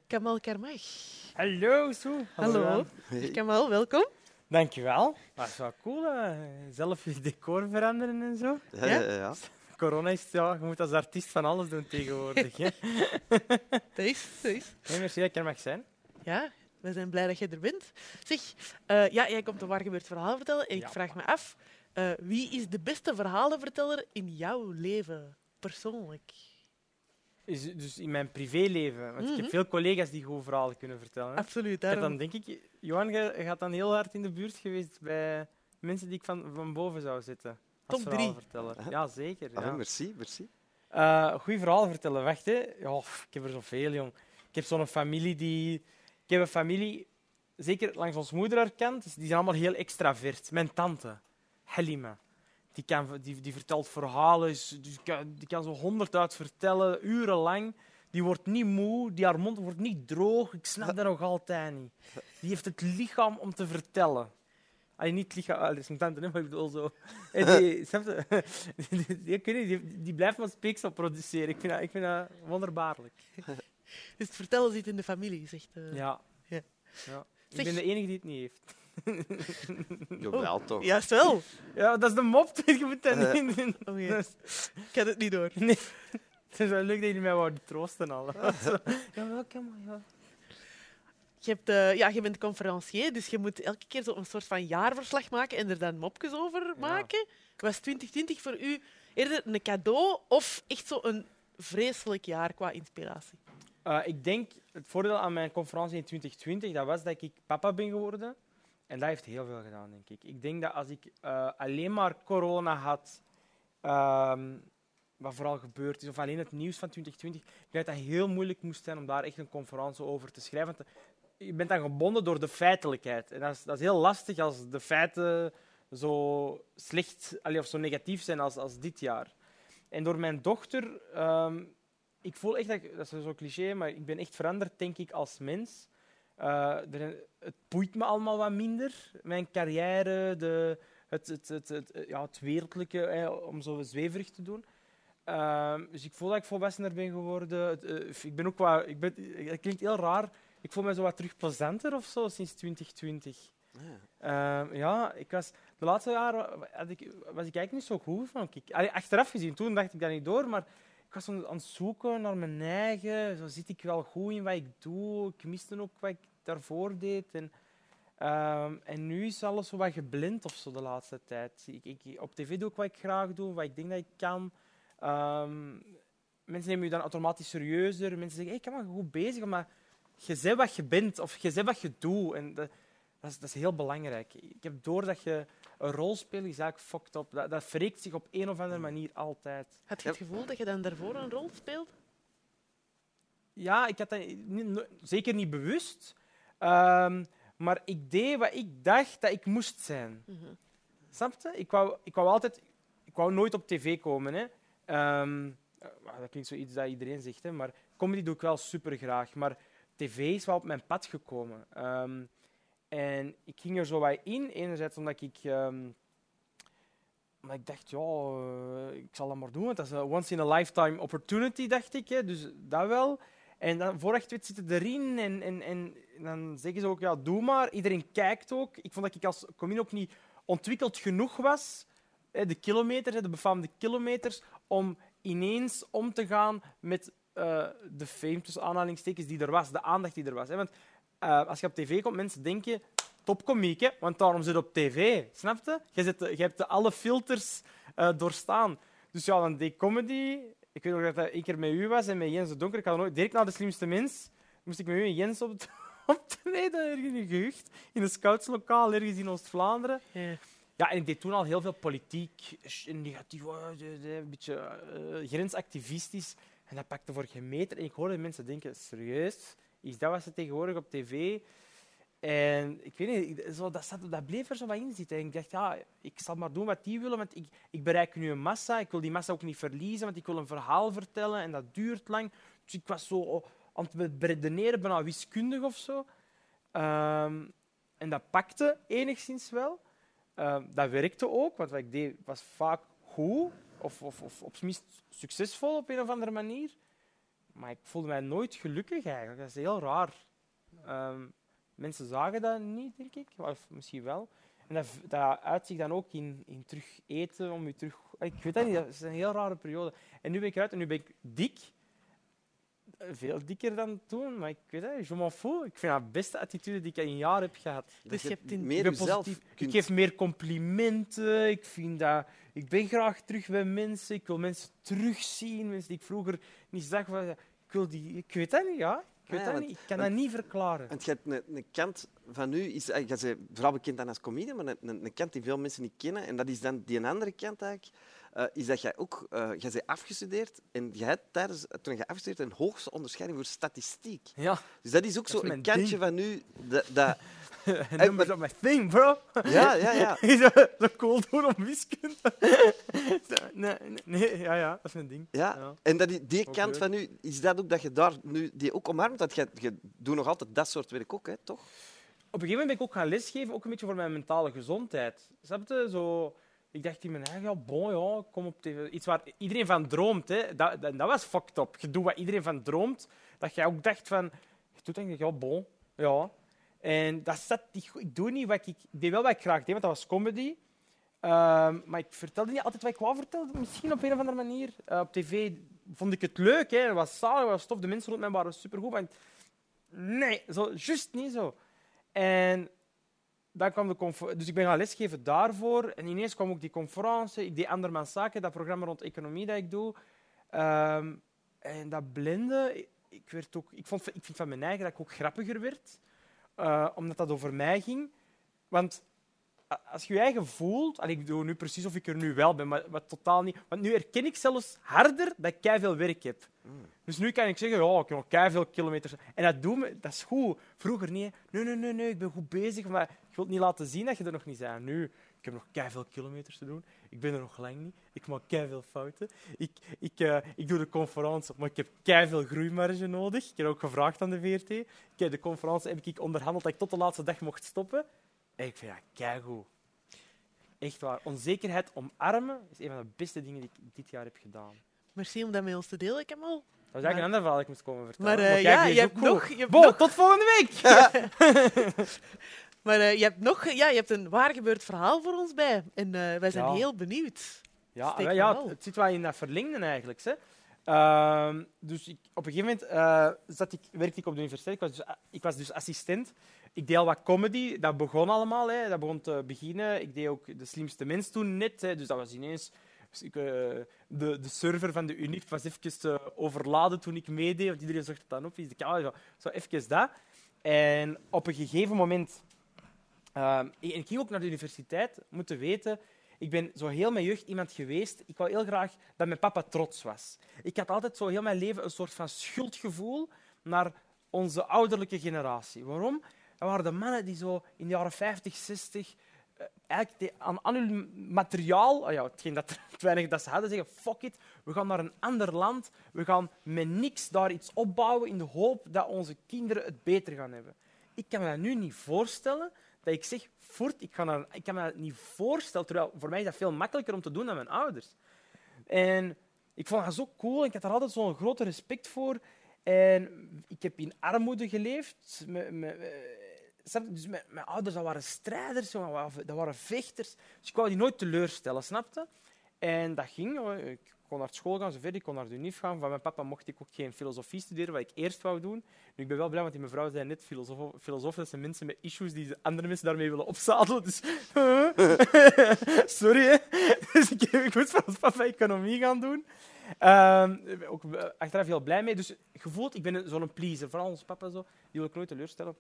Kamal Karmach. Hallo, Sue. Hallo. Hey. Kamal, welkom. Dankjewel. Dat is wel cool, hè. zelf je decor veranderen en zo. Ja, Ja? ja, ja. Corona is, ja, je moet als artiest van alles doen tegenwoordig. Hè. (laughs) Dat is, dat is. Nee, merci dat ik er mag zijn. Ja, we zijn blij dat je er bent. Zeg, eh, ja, jij komt een waargebeurd verhaal vertellen en ik Ja. vraag me af, eh, wie is de beste verhalenverteller in jouw leven, persoonlijk? Is dus in mijn privéleven. Want ik Mhm. heb veel collega's die goed verhalen kunnen vertellen. Hè. Absoluut, daarom. dan denk ik, Johan, je gaat dan heel hard in de buurt geweest bij mensen die ik van, van boven zou zitten. Als Top drie. verhalenverteller. Ja, zeker. Ah, Ja. merci, merci. Eh goeie verhaal vertellen. Wacht, hè. Ja, pff, ik heb er zoveel, jong. Ik heb zo'n familie die... Ik heb een familie, zeker langs ons moederkant, die zijn allemaal heel extravert. Mijn tante, Halima, die, kan, die, die vertelt verhalen, is- die kan, die kan zo honderd uit vertellen, urenlang. Die wordt niet moe, die haar mond wordt niet droog. Ik snap dat nog altijd niet. Die heeft het lichaam om te vertellen. Allee, niet lichaam, dat is mijn tante, maar ik bedoel zo. En die, (laughs) snap je? (laughs) Die, die, die, blijft maar speeksel produceren. Ik vind dat, ik vind dat wonderbaarlijk. (laughs) Dus het vertellen zit in de familie, zegt eh. Ja. Ja. ja. Ik ben de enige die het niet heeft. Jawel, toch. Juist wel. Ja, dat is de mop. Je moet dat Eh. niet doen. Oh, ja. Ik had het niet door. Nee. Het is wel leuk dat jullie mij wouden troosten al. Ja, welkom. Ja. Je, hebt, eh, ja, je bent conferencier, dus je moet elke keer zo een soort van jaarverslag maken en er dan mopjes over maken. Was 2020 voor u eerder een cadeau of echt zo een vreselijk jaar qua inspiratie? Eh, ik denk, het voordeel aan mijn conferentie in 2020 dat was dat ik papa ben geworden. En dat heeft heel veel gedaan, denk ik. Ik denk dat als ik eh, alleen maar corona had, ehm, wat vooral gebeurd is, of alleen het nieuws van 2020, ik denk dat dat heel moeilijk moest zijn om daar echt een conferentie over te schrijven. Want je bent dan gebonden door de feitelijkheid. En dat is, dat is heel lastig als de feiten zo slecht of zo negatief zijn als, als dit jaar. En door mijn dochter ehm, ik voel echt dat, dat is zo cliché, maar ik ben echt veranderd, denk ik, als mens. Eh, het boeit me allemaal wat minder. Mijn carrière, de, het, het, het, ja, het wereldlijke, om zo zweverig te doen. Ehm, dus ik voel dat ik volwassener ben geworden. Eh, ik ben ook wat, ik ben, het klinkt heel raar. Ik voel me zo wat terug plezanter of zo sinds 2020. Ja. Ehm, ja, ik was, de laatste jaren had ik, was ik eigenlijk niet zo goed van. Ik, allee, achteraf gezien, toen dacht ik dat niet door, maar ik was aan het zoeken naar mijn eigen. Zo zit ik wel goed in wat ik doe. Ik miste ook wat ik daarvoor deed. En, ehm, en nu is alles zo wat geblind of zo de laatste tijd. Ik, ik, op tv doe ik wat ik graag doe, wat ik denk dat ik kan. Ehm, mensen nemen je dan automatisch serieuzer. Mensen zeggen, hey, ik ben wel goed bezig, maar je zegt wat je bent of je zegt wat je doet. En dat, dat, is, dat is heel belangrijk. Ik heb door dat je een rol speelt, is eigenlijk fucked up. Dat, dat wreekt zich op een of andere manier altijd. Had je het gevoel dat je dan daarvoor een rol speelt? Ja, ik had dat niet- zeker niet bewust. Ehm, maar ik deed wat ik dacht dat ik moest zijn. Mhm. Snap je? Ik wou, ik wou altijd... Ik wou nooit op tv komen. Hè. Ehm, eh, dat klinkt zoiets dat iedereen zegt, hè, maar comedy doe ik wel super graag. Maar tv is wel op mijn pad gekomen. Ehm, en ik ging er zo wat in. Enerzijds omdat ik... ehm, omdat ik dacht, ja, eh, ik zal dat maar doen. Want dat is een once-in-a-lifetime opportunity, dacht ik. Hè, dus dat wel. En dan, voor echt weet, zitten erin. En, en, en dan zeggen ze ook, ja, doe maar. Iedereen kijkt ook. Ik vond dat ik als comedian ook niet ontwikkeld genoeg was. De kilometers, de befaamde kilometers, om ineens om te gaan met eh, de fame, tussen aanhalingstekens, die er was. De aandacht die er was. Hè. Want eh, als je op tv komt, mensen denken... Topkomiek, hè, want daarom zit je op tv. Snap je? Je, zit, je hebt de alle filters eh, doorstaan. Dus ja, dan deed comedy. Ik weet nog dat dat één keer met u was en met Jens de Donker. Ik had nooit direct na de slimste mens. Moest ik met u en Jens op (laughs) optreden, ergens in gehucht. In een scoutslokaal, ergens in Oost-Vlaanderen. Ja. Ja, en ik deed toen al heel veel politiek, negatief, oh, een beetje grensactivistisch. En dat pakte voor geen meter. En ik hoorde mensen denken, serieus? Is dat wat ze tegenwoordig op tv... En ik weet niet, zo, dat, zat, dat bleef er zo wat in zitten. En ik dacht, ja, ik zal maar doen wat die willen, want ik, ik bereik nu een massa. Ik wil die massa ook niet verliezen, want ik wil een verhaal vertellen en dat duurt lang. Dus ik was zo aan het beredeneren, bijna wiskundig of zo. Ehm, en dat pakte enigszins wel. Ehm, dat werkte ook, want wat ik deed was vaak goed of, of, of op zijn minst succesvol op een of andere manier. Maar ik voelde mij nooit gelukkig eigenlijk. Dat is heel raar. Ehm, mensen zagen dat niet, denk ik. Of misschien wel. En dat, dat uit zich dan ook in, in terug eten, om je terug... Ik weet dat niet, dat is een heel rare periode. En nu ben ik eruit en nu ben ik dik. Eh, Veel dikker dan toen, maar ik weet het, je m'en fous. Ik vind dat de beste attitude die ik in een jaar heb gehad. Dus je hebt in- meer positief. Ik geef meer complimenten. Ik, vind dat, ik ben graag terug bij mensen. Ik wil mensen terugzien. Mensen die ik vroeger niet zag. Ik, wil die, ik weet dat niet, ja. Ik, weet Ja, dat want- niet. ik kan want- dat niet verklaren. Want je hebt een, kant van u, is, eh, je bent vooral bekend dan als comedian, maar een, een, een kant die veel mensen niet kennen. En dat is dan die andere kant eigenlijk. Eh, is dat jij ook, eh jij bent afgestudeerd en jij hebt tijdens, toen je afgestudeerd een hoogste onderscheiding voor statistiek. Ja, Dus dat is ook Dat zo is een mijn kantje ding. van u. Dat, dat, (laughs) numbers my thing, bro. ja, ja, ja. (laughs) Zo zo cool doen om wiskunde. (laughs) nee, nee, ja, ja, dat is mijn ding. ja. Ja. En dat, die- kant van u, is dat ook dat je daar nu die ook omarmt? Dat je, je doet nog altijd dat soort werk ook, hè, toch? Op een gegeven moment ben ik ook gaan lesgeven, ook een beetje voor mijn mentale gezondheid. Snap je? Zo, ik dacht in mijn eigen, ja, bon, ja, kom op tv. Iets waar iedereen van droomt. Hè. Dat, dat, was fucked up. Je doet wat iedereen van droomt. Dat jij ook dacht van, je doet denk ik, ja, bon, ja. En dat zat niet. Ik doe niet wat ik... Deed wel wat ik graag deed, want dat was comedy. Ehm, maar ik vertelde niet altijd wat ik wou vertellen. Misschien op een of andere manier. Eh, op tv vond ik het leuk. Hè. Het was zalig, het was tof. De mensen rond mij waren supergoed. Maar nee, zo, juist niet zo. En dan kwam de dus ik ben gaan lesgeven daarvoor. En ineens kwam ook die conferentie. Ik deed Andermans Zaken, dat programma rond economie dat ik doe. Ehm, en dat blende, ik- werd ook, ik, vond, ik vind van mijn eigen dat ik ook grappiger werd. eh, omdat dat over mij ging. Want als je je eigen voelt... allee, ik doe nu precies of ik er nu wel ben, maar, maar totaal niet. Want nu herken ik zelfs harder dat ik veel werk heb. Dus nu kan ik zeggen, ja, ik heb nog veel kilometers. En dat, doet me, dat is goed. Vroeger niet. Nee, nee, nee, nee, ik ben goed bezig. Maar je wilt niet laten zien dat je er nog niet bent. Nu, ik heb nog veel kilometers te doen. Ik ben er nog lang niet. Ik maak veel fouten. Ik, ik, eh, ik doe de conferentie, maar ik heb veel groeimarge nodig. Ik heb ook gevraagd aan de VRT. Ik heb de conferentie heb ik onderhandeld dat ik tot de laatste dag mocht stoppen. En ik vind dat keigoed. Echt waar. Onzekerheid omarmen is een van de beste dingen die ik dit jaar heb gedaan. Merci om dat met ons te delen, Kamal. Dat was eigenlijk een ander verhaal dat ik moest komen vertellen. Maar, eh, kijk, ja, je hebt cool. nog- je hebt Bo, nog- tot volgende week! (laughs) (laughs) Maar eh, je hebt nog ja, je hebt een waar gebeurd verhaal voor ons bij. En eh, wij zijn Ja. heel benieuwd. Ja, het, zit wel in dat verlengde eigenlijk. Hè. Ehm, dus ik, op een gegeven moment eh, zat ik, werkte ik op de universiteit. Ik was, dus, ik was dus assistent. Ik deed al wat comedy. Dat begon allemaal. Hè. Dat begon te beginnen. Ik deed ook de slimste mens toen net. Hè. Dus dat was ineens... dus ik, de, de server van de UNIF was even overladen toen ik meedeed. Want iedereen zocht het dan op. Dus ik ja, zo, zo even dat. En op een gegeven moment... ehm, ik, ging ook naar de universiteit. Moeten weten... Ik ben zo heel mijn jeugd iemand geweest. Ik wou heel graag dat mijn papa trots was. Ik had altijd zo heel mijn leven een soort van schuldgevoel naar onze ouderlijke generatie. Waarom? Dat waren de mannen die zo in de jaren 50, 60 eh, eigenlijk aan, aan hun materiaal, ah ja, hetgeen dat, (laughs) het weinige dat ze hadden, zeggen fuck it, we gaan naar een ander land, we gaan met niks daar iets opbouwen in de hoop dat onze kinderen het beter gaan hebben. Ik kan me dat nu niet voorstellen dat ik zeg, voort, ik, ga naar, ik kan me dat niet voorstellen, terwijl voor mij is dat veel makkelijker om te doen dan mijn ouders. En ik vond dat zo cool ik had daar altijd zo'n grote respect voor. En ik heb in armoede geleefd. Eh, dus mijn, mijn ouders dat waren strijders, dat waren, vechters. Dus ik wou die nooit teleurstellen, snapte? En dat ging. Kon naar school gaan, zover. Ik kon naar de UNIF gaan. Van mijn papa mocht ik ook geen filosofie studeren, wat ik eerst wou doen. Nu, ik ben wel blij, want die mevrouw zei net, filosoof dat zijn mensen met issues die andere mensen daarmee willen opzadelen. Dus, (laughs) (laughs) sorry, hè. (laughs) Dus ik, ik moest van papa economie gaan doen. Ehm, ook eh, achteraf heel blij mee. Dus gevoeld, ik ben zo'n pleaser. Vooral ons papa zo, die wil ik nooit teleurstellen.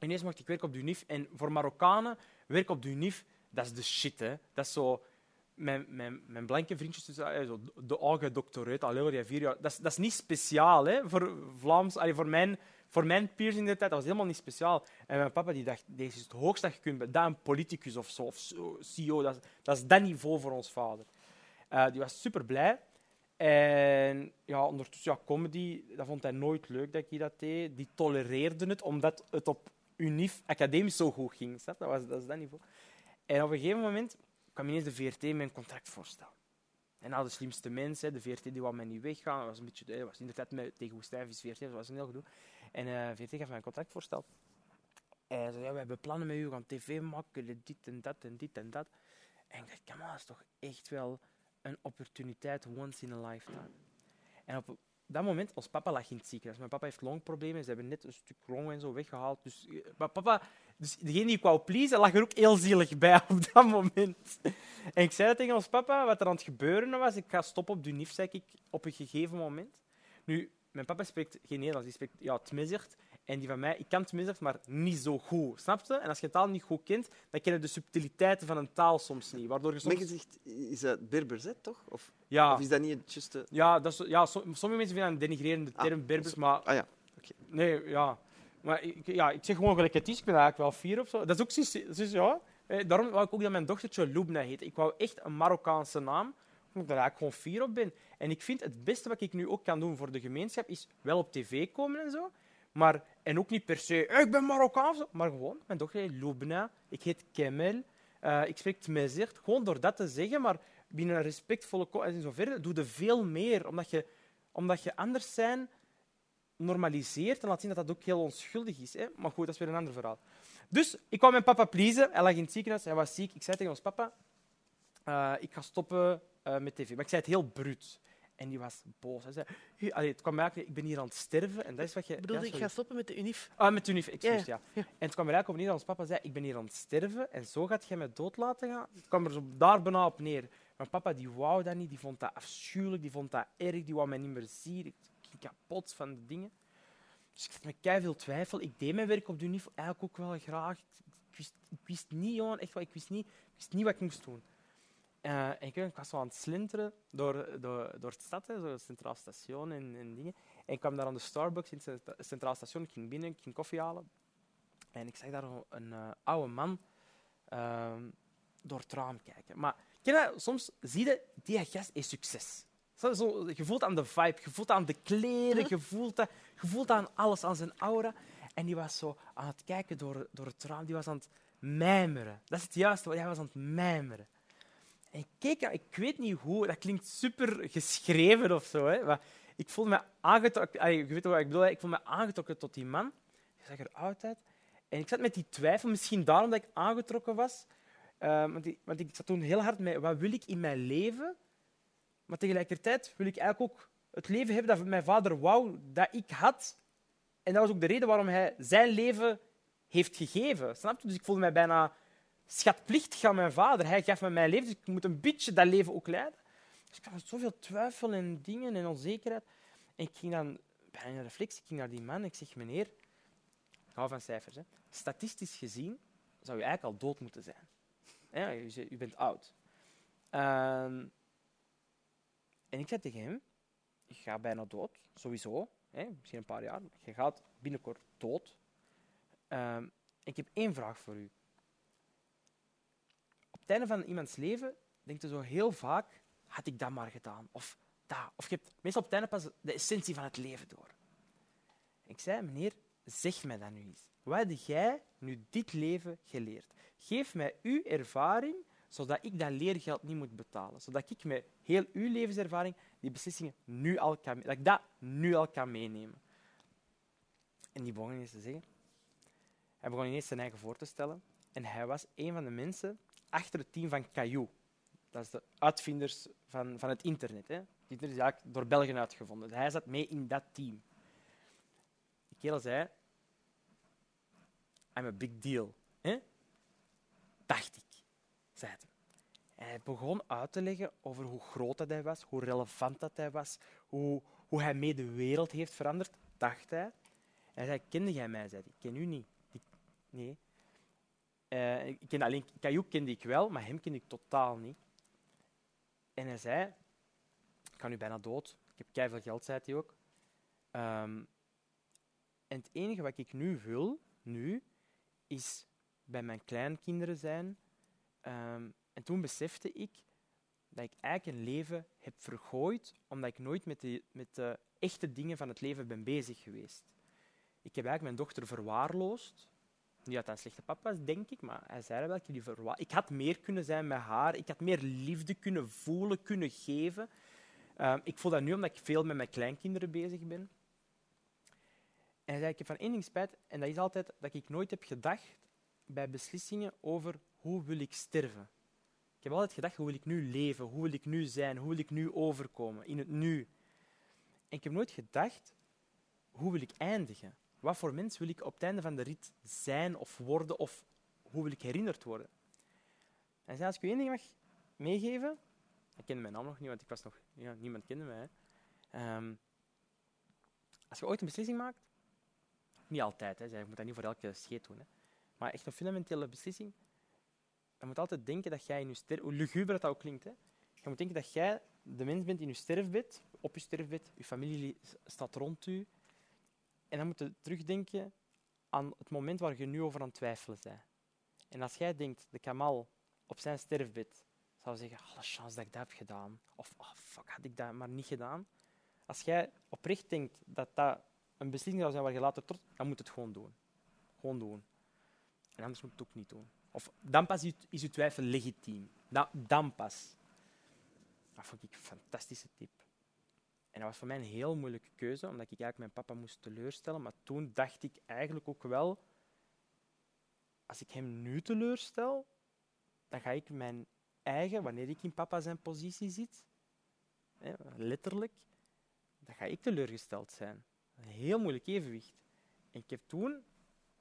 Ineens mocht ik werken op de UNIF. En voor Marokkanen, werken op de UNIF, dat is de shit. Hè. Dat is zo... Mijn, mijn, mijn blanke vriendjes, dus, eh, zo, de oude doctoreut, al vier jaar, dat is, dat is niet speciaal hè, voor Vlaams. allee, voor, mijn, voor mijn peers in de tijd, dat was helemaal niet speciaal. En mijn papa die dacht, deze is het hoogste dat je kunt. Dat een politicus of zo, of CEO, dat, is- dat is dat niveau voor ons vader. Eh, die was super blij. En ja, ondertussen, ja, comedy, dat vond hij nooit leuk dat ik dat deed. Die tolereerde het, omdat het op UNIF academisch zo goed ging. Dat, was, dat is dat niveau. En op een gegeven moment kwam ineens de VRT met een contractvoorstel. En nou, de slimste mensen, de VRT die wou mij niet weggaan. Was een beetje, dat was in de tijd met, tegen Woestijn is VRT, dat was een heel gedoe. En eh VRT gaf mij een contractvoorstel. En hij zei, ja, we hebben plannen met u, we gaan tv maken, dit en dat en dit en dat. En ik dacht, come dat is toch echt wel een opportuniteit once in a lifetime. En op dat moment, ons papa lag in het ziekenhuis. Mijn papa heeft longproblemen. Ze hebben net een stuk long en zo weggehaald. Dus, eh, papa, dus degene die ik wou pleasen, lag er ook heel zielig bij op dat moment. En ik zei dat tegen ons papa, wat er aan het gebeuren was. Ik ga stoppen op de UNIF, zei ik, op een gegeven moment. Nu, mijn papa spreekt geen Nederlands, die spreekt ja, Tmezert. En die van mij, ik kan Tmezert, maar niet zo goed. Snap je? En als je een taal niet goed kent, dan ken je de subtiliteiten van een taal soms niet. Waardoor je soms... Maar je zegt, is dat Berbers, hè, toch? Of, Ja, of is dat niet het juiste... ja, dat is, ja som- sommige mensen vinden dat een denigrerende Ah, term, Berbers, maar Ah ja. Nee, ja. Maar ik, ja, ik zeg gewoon gelijk het is. Ik ben eigenlijk wel fier op zo. Dat is ook ja. Eh, Daarom wou ik ook dat mijn dochtertje Lubna heet. Ik wou echt een Marokkaanse naam, omdat ik daar eigenlijk gewoon fier op ben. En ik vind het beste wat ik nu ook kan doen voor de gemeenschap, is wel op tv komen en zo. Maar, en ook niet per se, "Eh, ik ben Marokkaans, maar gewoon, mijn dochter heet Lubna, ik heet Kemel, eh, ik spreek Tmezert. Gewoon door dat te zeggen, maar binnen een respectvolle... En zo doe je veel meer, omdat je, omdat je anders zijn normaliseert en laat zien dat dat ook heel onschuldig is. Hè? Maar goed, dat is weer een ander verhaal. Dus ik kwam mijn papa pleasen. Hij lag in het ziekenhuis, hij was ziek. Ik zei tegen ons papa, eh, ik ga stoppen eh, met tv. Maar ik zei het heel bruut. En die was boos. Hij zei, "Hey, allee, het kwam eigenlijk, ik ben hier aan het sterven. En dat is wat je... Ik bedoel, ja, ik ga stoppen met de UNIF. Ah, met Unif, excuus, Ja. En het kwam er eigenlijk op neer dat ons papa zei, ik ben hier aan het sterven en zo gaat jij mij dood laten gaan. Het kwam er zo daar bijna op neer. Maar papa die wou dat niet, die vond dat afschuwelijk, die vond dat erg, die wou mij niet meer zien. Ik ging kapot van de dingen. Dus ik had met veel twijfel. Ik deed mijn werk op de Unif eigenlijk ook wel graag. Ik wist, ik wist niet, jongen, echt wel, ik wist niet, ik wist niet wat ik moest doen. Eh, en ik, ik was zo aan het slinteren door, door, door het stad, hè, zo het Centraal Station en, en dingen. En ik kwam daar aan de Starbucks in het Centra- Centraal Station. Ik ging binnen, ik ging koffie halen. En ik zag daar een, eh, oude man ehm, door het raam kijken. Maar ken je, soms zie je, die gast is succes. Zo, je voelt aan de vibe, je voelt aan de kleren, dat, je voelt aan alles, aan zijn aura. En die was zo aan het kijken door, door het raam. Die was aan het mijmeren. Dat is het juiste, hij was aan het mijmeren. En ik keek, ik weet niet hoe, dat klinkt super geschreven of zo, hè, maar ik voelde me aangetrokken, je weet wat ik bedoel, ik voelde me aangetrokken tot die man. Hij zag er oud uit. En ik zat met die twijfel, misschien daarom dat ik aangetrokken was. Uh, want, ik, want, ik, zat toen heel hard met wat wil ik in mijn leven. Maar tegelijkertijd wil ik eigenlijk ook het leven hebben dat mijn vader wou dat ik had. En dat was ook de reden waarom hij zijn leven heeft gegeven. Snap je? Dus ik voelde mij bijna schatplichtig aan mijn vader. Hij gaf me mijn leven, dus ik moet een beetje dat leven ook leiden. Dus ik had zoveel twijfel en dingen en onzekerheid. En ik ging dan bij een reflectie, ging naar die man en ik zeg, meneer, ik hou van cijfers. Hè. Statistisch gezien zou je eigenlijk al dood moeten zijn. Ja, je bent oud. Um, en ik zei tegen hem, je gaat bijna dood, sowieso. Hè, misschien een paar jaar. Je gaat binnenkort dood. Um, ik heb één vraag voor u. Op het einde van iemands leven denkt je zo heel vaak, had ik dat maar gedaan. Of dat. Of je hebt meestal op het pas de essentie van het leven door. Ik zei, meneer, zeg mij dat nu eens. Wat heb jij nu dit leven geleerd? Geef mij uw ervaring, zodat ik dat leergeld niet moet betalen. Zodat ik met heel uw levenservaring die beslissingen nu al kan, dat ik dat nu al kan meenemen. En die begon ineens te zeggen. Hij begon ineens zijn eigen voor te stellen. En hij was een van de mensen achter het team van Caillou. Dat is de uitvinders van, van het internet. Hè. Het internet is eigenlijk door Belgen uitgevonden. hij zat mee in dat team. Die kerel zei, I'm a big deal. Hè? Ik. En hij begon uit te leggen over hoe groot dat hij was, hoe relevant dat hij was, hoe, hoe hij mee de wereld heeft veranderd, dacht hij. En hij zei, kende jij mij? Zei. Ik ken u niet. nee. Uh, ik ken alleen, Caillou kende ik wel, maar hem kende ik totaal niet. En hij zei, ik ga nu bijna dood. Ik heb keihard geld, zei hij ook. Um, en het enige wat ik nu wil, nu, is bij mijn kleinkinderen zijn. Um, en toen besefte ik dat ik eigenlijk een leven heb vergooid omdat ik nooit met de, met de echte dingen van het leven ben bezig geweest. Ik heb eigenlijk mijn dochter verwaarloosd. Niet dat hij een slechte papa was, denk ik, maar hij zei wel, ik, verwa ik had meer kunnen zijn met haar. Ik had meer liefde kunnen voelen, kunnen geven. Um, ik voel dat nu omdat ik veel met mijn kleinkinderen bezig ben. En hij zei, ik heb van één ding spijt, en dat is altijd dat ik nooit heb gedacht bij beslissingen over hoe wil ik sterven. Ik heb altijd gedacht, hoe wil ik nu leven? Hoe wil ik nu zijn? Hoe wil ik nu overkomen? In het nu. En ik heb nooit gedacht, hoe wil ik eindigen? Wat voor mens wil ik op het einde van de rit zijn of worden? Of hoe wil ik herinnerd worden? En zei, als ik u één ding mag meegeven... Ik kende mijn naam nog niet, want ik was nog, ja, niemand kende mij. Um, als je ooit een beslissing maakt, niet altijd, hè, je moet dat niet voor elke scheet doen, hè, maar echt een fundamentele beslissing, je moet altijd denken dat jij in je sterfbed, hoe luguber dat ook klinkt, hè, je moet denken dat jij de mens bent in je sterfbed, op je sterfbed, je familie staat rond u. En dan moet je terugdenken aan het moment waar je nu over aan het twijfelen bent. En als jij denkt, de Kamal op zijn sterfbed zou zeggen, alle chance dat ik dat heb gedaan. Of, oh, fuck, had ik dat maar niet gedaan. Als jij oprecht denkt dat dat een beslissing zou zijn waar je later trots... Dan moet het gewoon doen. Gewoon doen. En anders moet het ook niet doen. Of dan pas is je twijfel legitiem. Dan, dan pas. Dat vond ik een fantastische tip. En dat was voor mij een heel moeilijke keuze, omdat ik eigenlijk mijn papa moest teleurstellen. Maar toen dacht ik eigenlijk ook wel, als ik hem nu teleurstel, dan ga ik mijn eigen, wanneer ik in papa zijn positie zit, letterlijk, dan ga ik teleurgesteld zijn. Een heel moeilijk evenwicht. En ik heb toen,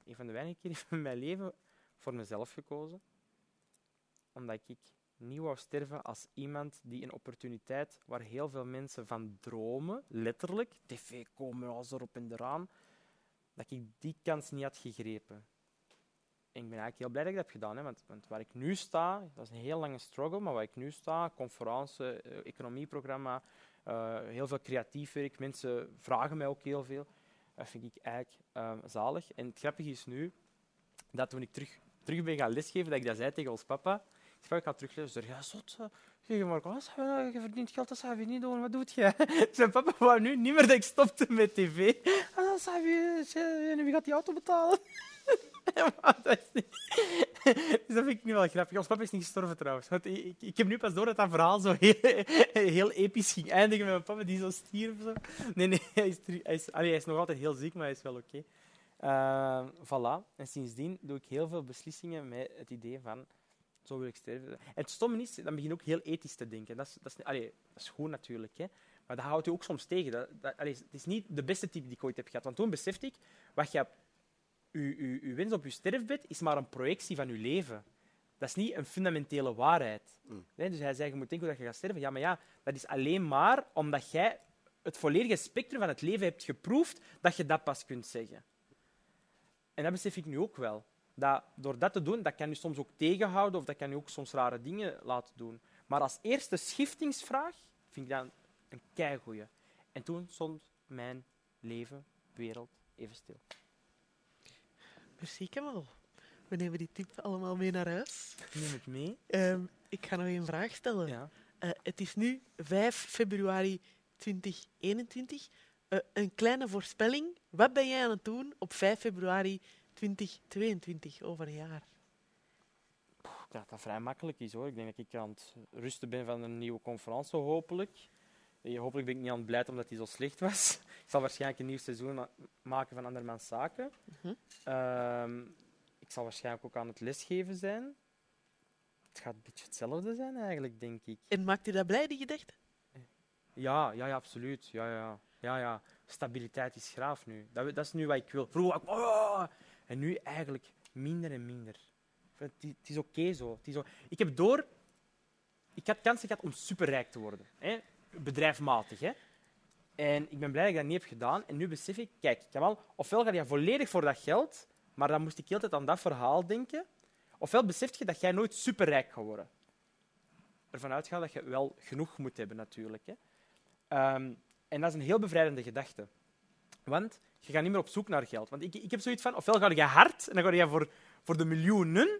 een van de weinige keren (laughs) van mijn leven, voor mezelf gekozen. Omdat ik niet wou sterven als iemand die een opportuniteit waar heel veel mensen van dromen, letterlijk, tv komen als erop en eraan, dat ik die kans niet had gegrepen. En ik ben eigenlijk heel blij dat ik dat heb gedaan. Want, want, waar ik nu sta, dat is een heel lange struggle, maar waar ik nu sta, conferentie, eh, economieprogramma, uh, heel veel creatief werk, mensen vragen mij ook heel veel. Dat vind ik eigenlijk uh, zalig. En het grappige is nu, dat toen ik terug, terug ben gaan lesgeven, dat ik dat zei tegen ons papa, ik zei, ik ga teruglezen. Ja, zot. Marco, je verdient geld, dat zou je niet doen. Wat doet je? (laughs) Zijn papa wou nu niet meer dat ik stopte met tv. (laughs) Ah, dat zou je, wie gaat die auto betalen? (laughs) dat dus dat vind ik nu wel grappig. Ons papa is niet gestorven trouwens. Want ik, ik, heb nu pas door dat dat verhaal zo heel, heel episch ging eindigen met mijn papa die zo stierf. Zo. Nee, nee, hij is, hij, hij is nog altijd heel ziek, maar hij is wel oké. Eh, voilà. En sindsdien doe ik heel veel beslissingen met het idee van zo wil ik sterven. En het stomme is, dan begin je ook heel ethisch te denken. Dat is, dat is, allee, dat is goed natuurlijk, hè. maar dat houdt je ook soms tegen. Dat, dat, allee, het is niet de beste tip die ik ooit heb gehad. Want toen besefte ik, wat je uw wens op je sterfbed is maar een projectie van je leven. Dat is niet een fundamentele waarheid. Mm. Nee, dus hij zei, je moet denken hoe dat je gaat sterven. Ja, maar ja, dat is alleen maar omdat jij het volledige spectrum van het leven hebt geproefd, dat je dat pas kunt zeggen. En dat besef ik nu ook wel. Dat door dat te doen, dat kan je soms ook tegenhouden of dat kan je ook soms rare dingen laten doen. Maar als eerste schiftingsvraag vind ik dat een keigoeie. En toen stond mijn leven, wereld, even stil. Merci, Kamal. We nemen die tip allemaal mee naar huis. Neem het mee. Ehm, ik ga nog een vraag stellen. Ja. Eh, het is nu 5 februari 2021. Eh, een kleine voorspelling. Wat ben jij aan het doen op 5 februari 2022, over een jaar? Ik denk dat dat vrij makkelijk is hoor. Ik denk dat ik aan het rusten ben van een nieuwe conferentie, hopelijk. Eh, Hopelijk ben ik niet aan het blijten omdat die zo slecht was. (laughs) Ik zal waarschijnlijk een nieuw seizoen ma- maken van Andermans Zaken. Mhm. Ehm, ik zal waarschijnlijk ook aan het lesgeven zijn. Het gaat een beetje hetzelfde zijn eigenlijk, denk ik. En maakt u dat blij, die gedachte? Ja, ja, ja absoluut. Ja, ja. Ja, ja. Stabiliteit is graaf nu. Dat, dat is nu wat ik wil. Vroeger ik... "Oh!" En nu eigenlijk minder en minder. Het, het is oké zo. Ik heb door... Ik had kansen gehad om superrijk te worden. Hè? Bedrijfmatig. Hè? En ik ben blij dat ik dat niet heb gedaan. En nu besef ik... Kijk, ofwel ga je volledig voor dat geld, maar dan moest ik heel de tijd aan dat verhaal denken. Ofwel besef je dat jij nooit superrijk gaat worden. Ervan uitgaan dat je wel genoeg moet hebben, natuurlijk. Hè? Ehm, en dat is een heel bevrijdende gedachte. Want je gaat niet meer op zoek naar geld. Want ik, ik heb zoiets van, ofwel ga je hard en dan ga je voor, voor de miljoenen,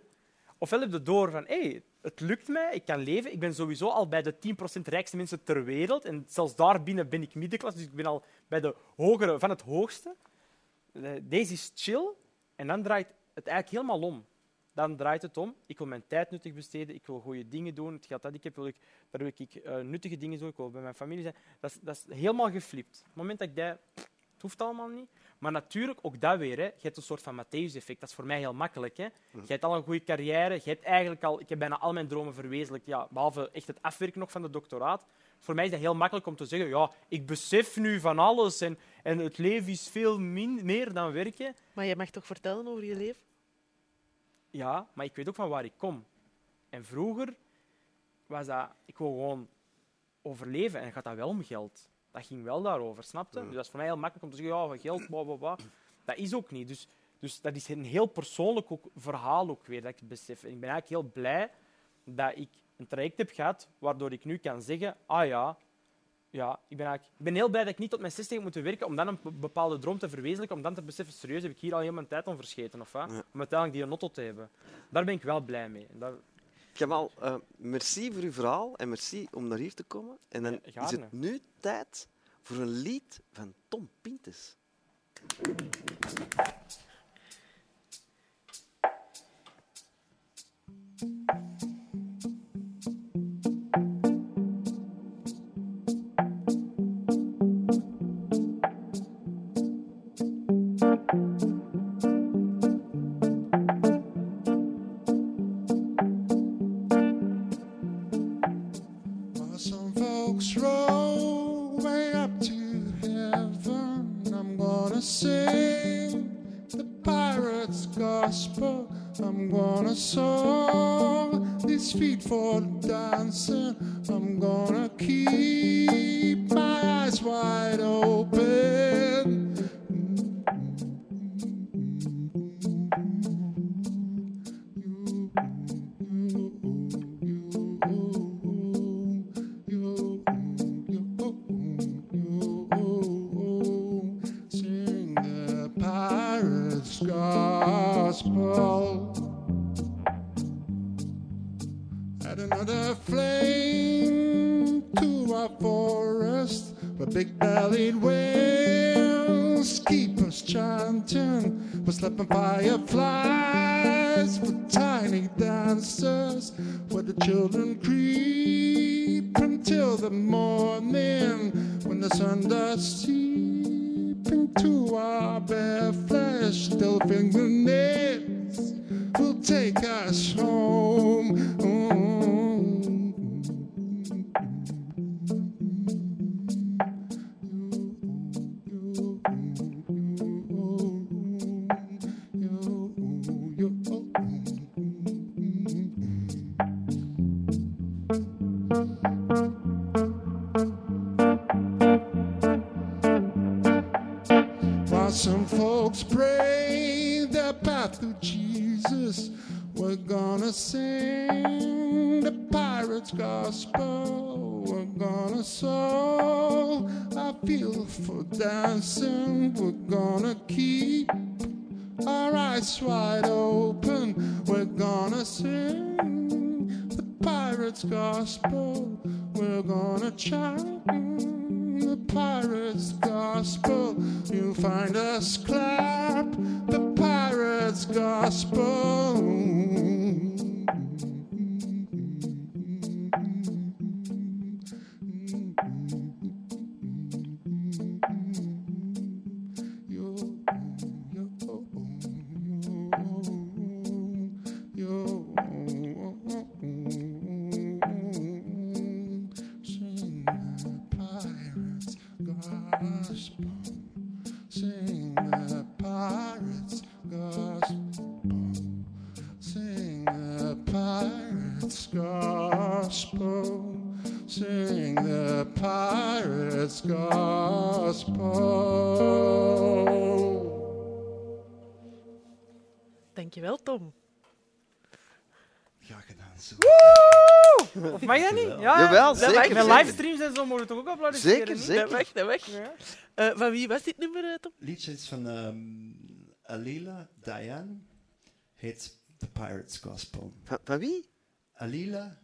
ofwel heb je door van, hey, het lukt mij, ik kan leven, ik ben sowieso al bij de 10% rijkste mensen ter wereld en zelfs daarbinnen ben ik middenklasse, dus ik ben al bij de hogere van het hoogste. Eh, Deze is chill en dan draait het eigenlijk helemaal om. Dan draait het om, ik wil mijn tijd nuttig besteden, ik wil goede dingen doen, het geld dat ik heb, wil ik, daar wil ik nuttige dingen doen, ik wil bij mijn familie zijn. Dat is, dat is helemaal geflipt. Op het moment dat ik dat... Het hoeft allemaal niet. Maar natuurlijk, ook dat weer. Hè. Je hebt een soort van Matthäus-effect. Dat is voor mij heel makkelijk. Hè. Je hebt al een goede carrière. Je hebt eigenlijk al... Ik heb bijna al mijn dromen verwezenlijkt. Ja, behalve echt het afwerken nog van de doctoraat. Voor mij is dat heel makkelijk om te zeggen... Ja, ik besef nu van alles. En, en het leven is veel min, meer dan werken. Maar je mag toch vertellen over je leven? Ja, maar ik weet ook van waar ik kom. En vroeger was dat... Ik wil gewoon overleven. En gaat dat wel om geld. Dat ging wel daarover, snapte? Dus dat is voor mij heel makkelijk om te zeggen, ja, geld, bla, bla, bla. Dat is ook niet. Dus, dus dat is een heel persoonlijk ook, verhaal ook weer, dat ik besef. En ik ben eigenlijk heel blij dat ik een traject heb gehad waardoor ik nu kan zeggen, ah ja, ja ik, ben eigenlijk, ik ben heel blij dat ik niet tot mijn 60 heb moeten werken om dan een be- bepaalde droom te verwezenlijken, om dan te beseffen, serieus, heb ik hier al heel mijn tijd om verscheten, of wat? Ja. Om uiteindelijk die notto te hebben. Daar ben ik wel blij mee. Dat, Kamal, eh, merci voor uw verhaal en merci om naar hier te komen. En dan Ja, is het nu tijd voor een lied van Tom Pintes. Seep into our bare flesh till fingernails will take us home. While Zeker, Met livestreams en zo mogen we toch ook applaudisseren? Zeker, niet? zeker. Dat weg, dat weg. Ja. Eh, van wie was dit nummer, eh, Tom? liedje is van ehm, Alila Diane. Heet The Pirates Gospel. Van, van wie? Alila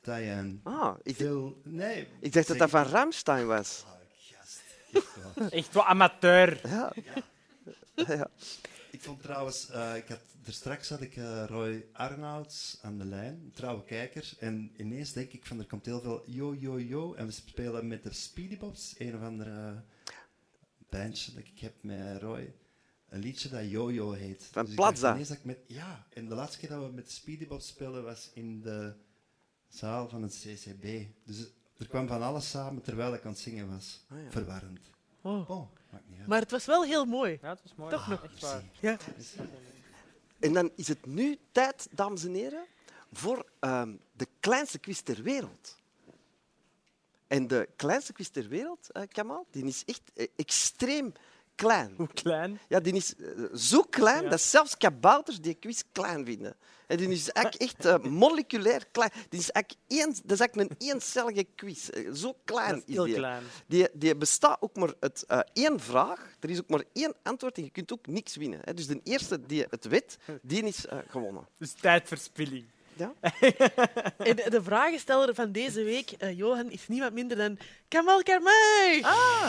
Diane. Ah, ik, Veel, nee. ik dacht dat dat van Ramstein was. Gast, echt wel. Echt wel amateur. Ja. ja. Ik vond trouwens, eh, ik had, er straks had ik eh, Roy Arnouds aan de lijn, een trouwe kijker. En ineens denk ik van er komt heel veel yo yo yo. En we spelen met de Speedy Bobs, een of andere bandje dat ik heb met Roy. Een liedje dat Yo-Yo heet. Van Dus ik Plaza. ineens dat ik met, ja, en de laatste keer dat we met de Speedy Bobs speelden was in de zaal van het CCB. Dus er kwam van alles samen terwijl ik aan het zingen was. Ah, ja. Verwarrend. Oh. Maakt niet uit. Maar het was wel heel mooi. Ja, het was mooi. Toch nog. Echt waar. Ja. En dan is het nu tijd, dames en heren, voor ehm, de kleinste quiz ter wereld. En de kleinste quiz ter wereld, eh, Kamal, die is echt eh, extreem klein. Hoe klein. Ja, die is eh, zo klein Ja. dat zelfs kabouters die quiz klein vinden. En die is echt eh, (laughs) moleculair klein. Die is één, dat is eigenlijk een eencellige quiz. Eh, Zo klein Dat is die. klein. Die, die bestaat ook maar uit eh, één vraag. Er is ook maar één antwoord en je kunt ook niks winnen. Hè. Dus de eerste die het weet, die is gewonnen. Dus tijdverspilling. Ja? (laughs) En de, de vragensteller van deze week, eh, Johan, is niemand minder dan Kamal Karmay. Ah!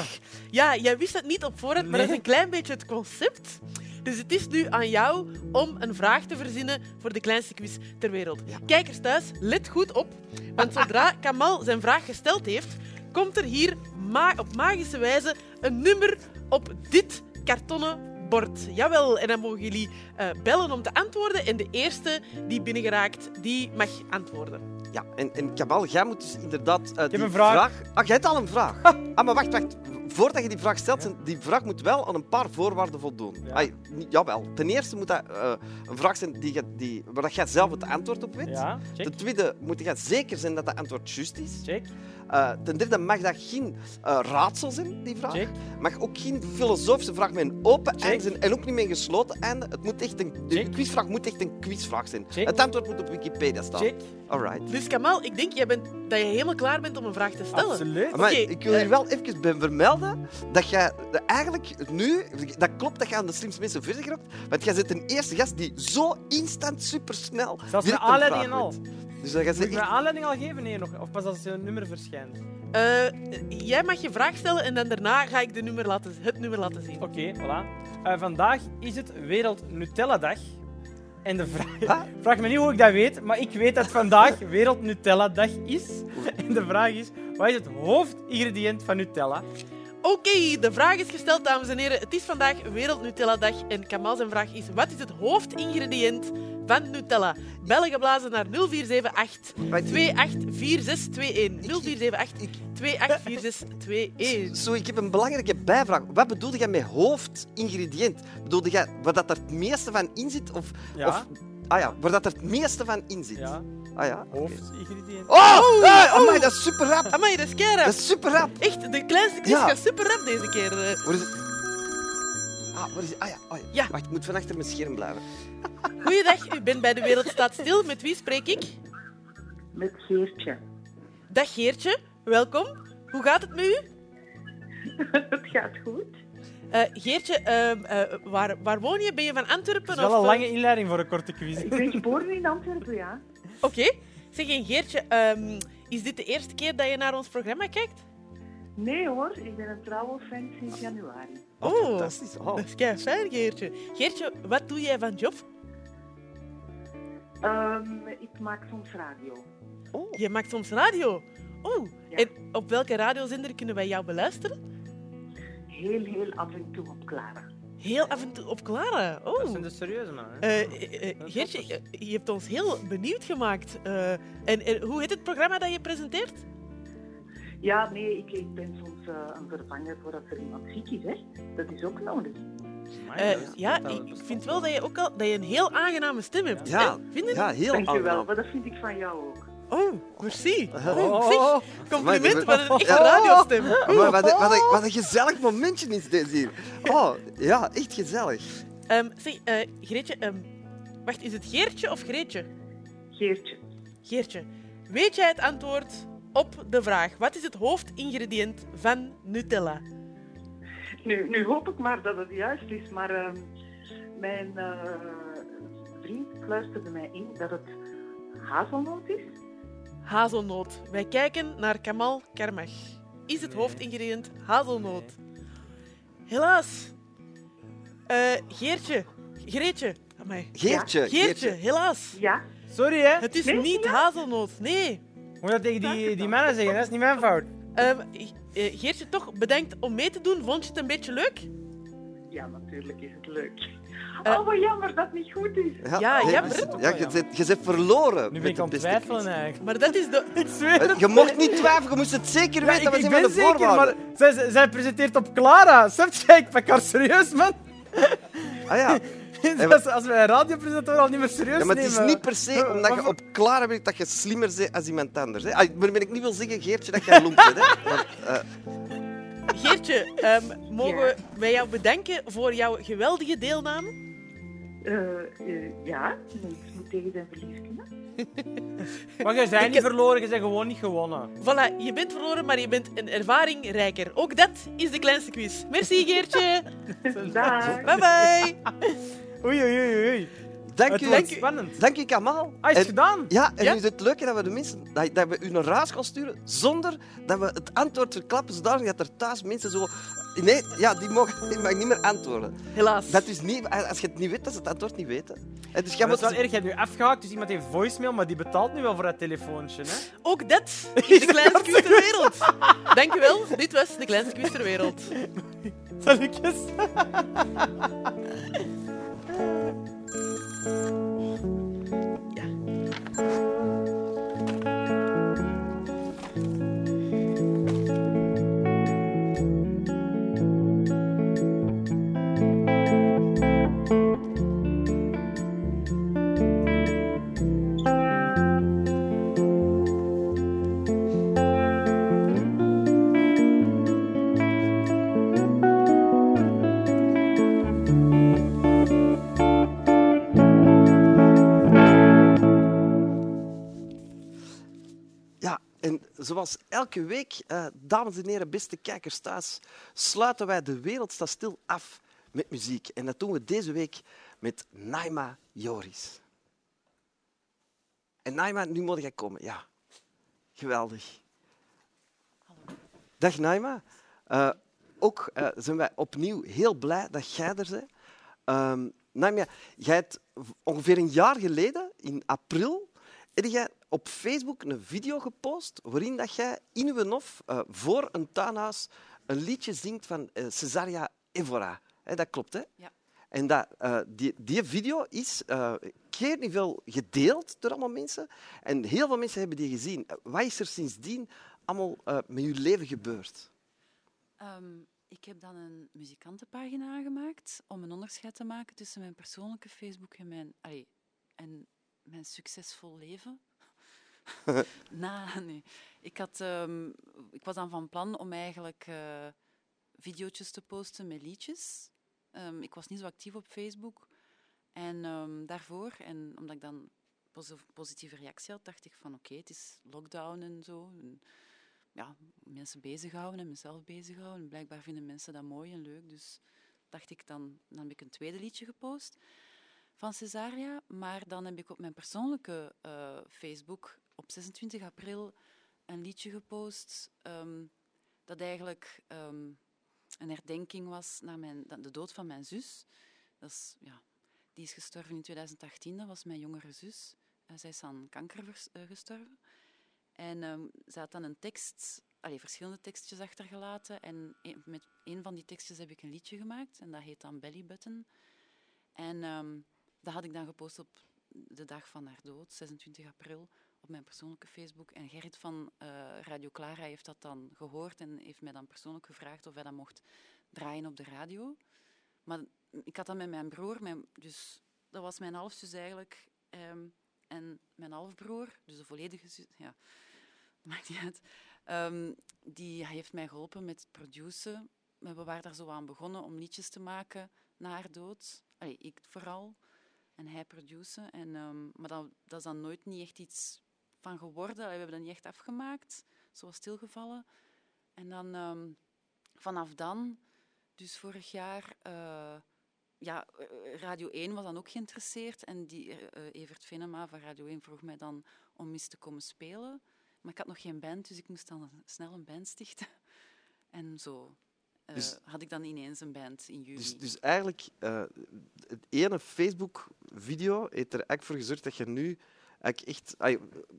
Ja, jij wist het niet op voorhand, maar dat is een klein beetje het concept. Dus het is nu aan jou om een vraag te verzinnen voor de kleinste quiz ter wereld. Kijkers thuis, let goed op. Want zodra (laughs) Kamal zijn vraag gesteld heeft, komt er hier ma- op magische wijze een nummer op dit kartonnen bord. Jawel, en dan mogen jullie eh, bellen om te antwoorden. En de eerste die binnengeraakt, die mag antwoorden. Ja, en, en Kabal, jij moet dus inderdaad eh, die een vraag. Ah, jij hebt al een vraag. Ah, maar wacht, wacht. Voordat je die vraag stelt, die vraag moet wel aan een paar voorwaarden voldoen. Ja. Jawel. Ten eerste moet dat eh, een vraag zijn die, je- die, waar dat jij zelf het antwoord op weet. Ja, check. Ten tweede moet je zeker zijn dat dat antwoord juist is. Check. Eh, ten derde mag dat geen eh, raadsel zijn, die vraag. Check. mag ook geen filosofische vraag met een open Check. einde zijn en ook niet met een gesloten einde. Het moet echt een, de Check. quizvraag moet echt een quizvraag zijn. Check. Het antwoord moet op Wikipedia staan. Check. Alright. Dus Kamal, ik denk jij bent, dat je helemaal klaar bent om een vraag te stellen. Absoluut. Maar ik wil hier eh, wel even bij vermelden dat jij de- eigenlijk nu, dat klopt dat je aan de slimste mensen verder geraakt, want jij zit een eerste gast die zo instant supersnel Zelfs een aanleiding al. Dus dat mijn aanleiding al geven? Nee, nog. Of pas als een nummer verschijnt. Eh, jij mag je vraag stellen en dan daarna ga ik de nummer laten, het nummer laten zien. Oké, voilà. Eh, vandaag is het Wereld Nutella Dag. En de vraag... Vraag me niet hoe ik dat weet, maar ik weet dat vandaag Wereld Nutella Dag is. En de vraag is, wat is het hoofdingrediënt van Nutella? Oké, de vraag is gesteld, dames en heren. Het is vandaag Wereld Nutella Dag en Kamal zijn vraag is: wat is het hoofdingrediënt van Nutella? Bellen geblazen naar 0478 Wacht. 284621. 0478 284621. Zo, ik heb een belangrijke bijvraag. Wat bedoelde jij met hoofdingrediënt? Bedoelde jij waar dat er het meeste van in zit? Of, Ja. of ah ja, waar dat er het meeste van in zit? Ja, Ah ja. hoofdingrediënt. Oh, Oh, oh. amai, dat is super rap. Amai, dat is keirap. Dat is super rap. Echt, de kleinste quiz Ja. gaat super rap deze keer. eh. Waar is het? Ah, waar is het? Ah ja, oh ja. Ja. Wacht, ik moet van achter mijn scherm blijven. Goeiedag, u bent bij De Wereld Staat Stil. Met wie spreek ik? Met Geertje. Dag Geertje, welkom. Hoe gaat het met u? (laughs) Het gaat goed. Eh, Geertje, ehm, eh, waar, waar woon je? Ben je van Antwerpen? Dat is wel of, een eh, lange inleiding voor een korte quiz. Ik ben geboren in Antwerpen, ja. Oké. Zeg, en Geertje, ehm, is dit de eerste keer dat je naar ons programma kijkt? Nee hoor, ik ben een trouwe fan sinds januari. Oh, Oh. fantastisch. Oh. Dat is kei fijn, Geertje. Geertje, wat doe jij van job? Ehm, ik maak soms radio. Oh. Je maakt soms radio. Oh, Ja. en op welke radiozender kunnen wij jou beluisteren? Heel, heel af en toe op Clara. Heel af en toe op Clara. Dat Oh. zijn de serieuze man. Eh, eh, eh, Geertje, je, je hebt ons heel benieuwd gemaakt. Eh, en, en hoe heet het programma dat je presenteert? Ja, nee, ik, ik ben soms eh, een vervanger voor als er iemand ziek is, hè. Dat is ook nodig. Eh, is- ja, ik vind wel- dat je ook al dat je een heel aangename stem hebt. Ja, hè? Vind je? ja heel Dank je wel, aangenaam. maar dat vind ik van jou ook. Oh, merci. Oh, Oh, zeg, compliment Maar- van een echte radiostem. Maar wat, een- wat, een- wat een gezellig momentje is dit hier. Oh, ja, echt gezellig. Ehm, zeg, eh, Greetje, ehm, wacht, is het Geertje of Greetje? Geertje. Geertje, weet jij het antwoord op de vraag: wat is het hoofdingrediënt van Nutella? Nu, nu hoop ik maar dat het juist is, maar ehm, mijn eh, vriend fluisterde mij in dat het hazelnoot is. Hazelnoot. Wij kijken naar Kamal Karmach. Is het hoofdingrediënt hazelnoot? Helaas. Eh, Geertje. Greetje. Amai. Geertje. Geertje, helaas. Ja, Sorry, hè. Het is Nee, niet hazelnoot, nee. Moet je dat tegen die, die mannen zeggen? Dat is niet mijn fout. Eh, Geertje, toch bedankt om mee te doen. Vond je het een beetje leuk? ja, natuurlijk is het leuk. Eh. oh, wat jammer dat het niet goed is. Ja, hey, jammer. Ja, je bent, je bent verloren. Nu met ben ik aan het twijfelen eigenlijk. Maar dat is de... Ik (laughs) zweer het. Eh, Je mocht niet (laughs) twijfelen, je moest het zeker Ja, weten. ik, dat ik was ben een van de zeker, maar voorwaarden. zij, zij- zij presenteert op Clara. Snap je? Ik pak haar serieus, man. Ah ja. (laughs) (laughs) als, als wij een radiopresentator al niet meer serieus ja, maar het is nemen. niet per se omdat je op klaar bent dat je slimmer bent als iemand anders. Hè. Ah, Maar ben ik niet wil zeggen, Geertje, dat jij lomp bent. Hè. (laughs) Want, eh, Geertje, ehm, mogen Ja. wij jou bedanken voor jouw geweldige deelname? Eh, eh, ja, mens moet tegen zijn verlies kunnen. (laughs) Maar je bent Ik niet verloren, je bent gewoon niet gewonnen. Voilà, je bent verloren, maar je bent een ervaring rijker. Ook dat is de kleinste quiz. Merci, Geertje. Dag. Bye bye. Oei, oei, oei. oei. dank Het u. wordt spannend. Dank u, Kamal. Ah, is En- het gedaan? Ja, en Ja? nu is het leuke dat we de mensen dat, dat we u huis gaan sturen zonder dat we het antwoord verklappen, zodanig dat er thuis mensen zo. Nee, ja, die mogen die mag niet meer antwoorden. Helaas. Dat is niet, als je het niet weet, dat ze het antwoord niet weten. En dus jij dat is wel erg. Je hebt nu afgehaakt, dus iemand heeft voicemail, maar die betaalt nu wel voor dat telefoontje. Hè? Ook dat (laughs) is de kleinste quiz ter wereld. Dankjewel. Dit was de kleinste quiz ter wereld. Salutjes. (laughs) Ja, en zoals elke week, eh, dames en heren, beste kijkers thuis, sluiten wij de wereld staat stil af met muziek. En dat doen we deze week met Naima Joris. En Naima, nu moet jij komen. Ja, geweldig. Dag Naima. Eh, ook eh, zijn wij opnieuw heel blij dat jij er bent. Ehm, Naimia, jij hebt ongeveer een jaar geleden, in april, heb jij op Facebook een video gepost waarin dat jij in uw hof eh, voor een tuinhuis een liedje zingt van eh, Cesaria Evora. Hè, dat klopt, hè? Ja. En dat, eh, die, die video is eh keer niet veel gedeeld door allemaal mensen. En heel veel mensen hebben die gezien. Eh, Wat is er sindsdien allemaal eh, met je leven gebeurd? Ehm, ik heb dan een muzikantenpagina aangemaakt om een onderscheid te maken tussen mijn persoonlijke Facebook en mijn, allee, en mijn succesvol leven. (laughs) Na, nee. Ik, had, ehm, ik was dan van plan om eigenlijk eh video's te posten met liedjes. Ehm, ik was niet zo actief op Facebook. En ehm, daarvoor, en omdat ik dan posi- positieve reactie had, dacht ik van oké, het is lockdown en zo. En ja, mensen bezighouden en mezelf bezighouden. En blijkbaar vinden mensen dat mooi en leuk. Dus dacht ik, dan, dan heb ik een tweede liedje gepost van Cesaria. Maar dan heb ik op mijn persoonlijke eh, Facebook op 26 april een liedje gepost ehm, dat eigenlijk ehm, een herdenking was naar mijn, de dood van mijn zus. Dat is, ja, die is gestorven in 2018, dat was mijn jongere zus. Eh, zij is aan kanker eh, gestorven. En ehm ze had dan een tekst, allee, verschillende tekstjes achtergelaten. En met een van die tekstjes heb ik een liedje gemaakt. En dat heet dan Belly Button. En dat had ik dan gepost op de dag van haar dood, 26 april, op mijn persoonlijke Facebook. En Gerrit van eh, Radio Clara heeft dat dan gehoord en heeft mij dan persoonlijk gevraagd of hij dat mocht draaien op de radio. Maar ik had dat met mijn broer, dus dat was mijn halfzus eigenlijk. ehm, en mijn halfbroer, dus de volledige zus, ja, (laughs) maakt niet uit. Ehm, die heeft mij geholpen met produceren. We waren daar zo aan begonnen om liedjes te maken na haar dood. Ik vooral. En hij produceren. En, ehm, maar dat, dat is dan nooit niet echt iets van geworden. We hebben dat niet echt afgemaakt. Zo was stilgevallen. En dan ehm, vanaf dan, dus vorig jaar, eh, ja, eh, Radio 1 was dan ook geïnteresseerd. En die, eh, Evert Venema van Radio 1 vroeg mij dan om eens te komen spelen. Maar ik had nog geen band, dus ik moest dan snel een band stichten. (laughs) En zo Dus- had ik dan ineens een band in juli. Dus, dus eigenlijk, eh, het ene Facebook-video heeft er eigenlijk voor gezorgd dat je nu eigenlijk echt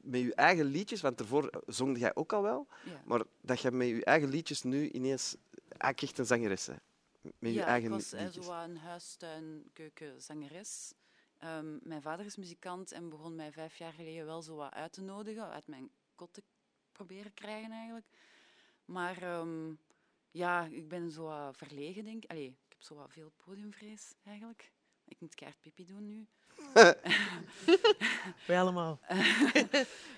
met je eigen liedjes, want daarvoor zongde jij ook al wel, ja. maar dat je met je eigen liedjes nu ineens eigenlijk echt een zangeres bent. Met je ja, eigen ik was eh, liedjes. zo een huistuin, keuken, zangeres. Ehm, mijn vader is muzikant en begon mij vijf jaar geleden wel zo wat uit te nodigen, uit mijn kot te proberen krijgen eigenlijk. Maar ehm, ja, ik ben zo verlegen, denk ik. Allee, ik heb zo wat veel podiumvrees eigenlijk. Ik moet keihard pipi doen nu. (laughs) Wij allemaal. (laughs)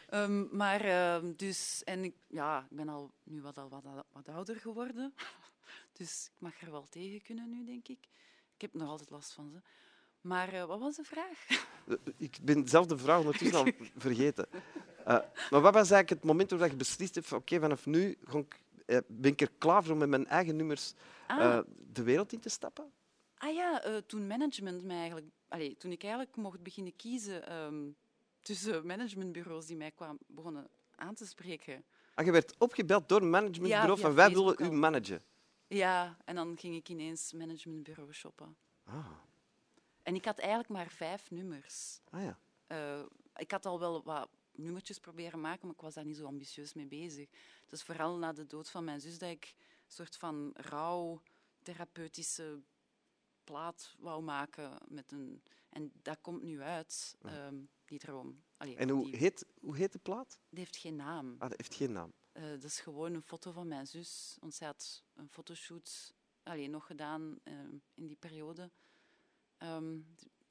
Ehm, maar ehm, dus, en ik, ja, ik ben al nu wat, al wat, wat ouder geworden. (laughs) Dus ik mag er wel tegen kunnen nu, denk ik. Ik heb nog altijd last van ze. Maar eh, wat was de vraag? Eh, Ik ben zelf de vraag ondertussen al vergeten. Eh, maar wat was eigenlijk het moment waarop je beslist hebt van oké, vanaf nu ga ik, ben ik er klaar voor om met mijn eigen nummers Ah, eh, de wereld in te stappen? ah ja, eh, toen management mij eigenlijk... Allee, toen ik eigenlijk mocht beginnen kiezen ehm, tussen managementbureaus die mij kwamen, begonnen aan te spreken. Ah, je werd opgebeld door een managementbureau Ja, van wij willen u managen. Ja, en dan ging ik ineens managementbureau shoppen. Ah, En ik had eigenlijk maar vijf nummers. ah ja. Eh, ik had al wel wat nummertjes proberen maken, maar ik was daar niet zo ambitieus mee bezig. Dus vooral na de dood van mijn zus dat ik een soort van rouw therapeutische plaat wou maken. Met een, en dat komt nu uit, ehm, die droom. Allee, En hoe die, heet, hoe heet de plaat? die heeft geen naam. Ah, dat heeft geen naam. Eh, dat is gewoon een foto van mijn zus. Want zij had een fotoshoot allee, nog gedaan ehm, in die periode. Ehm,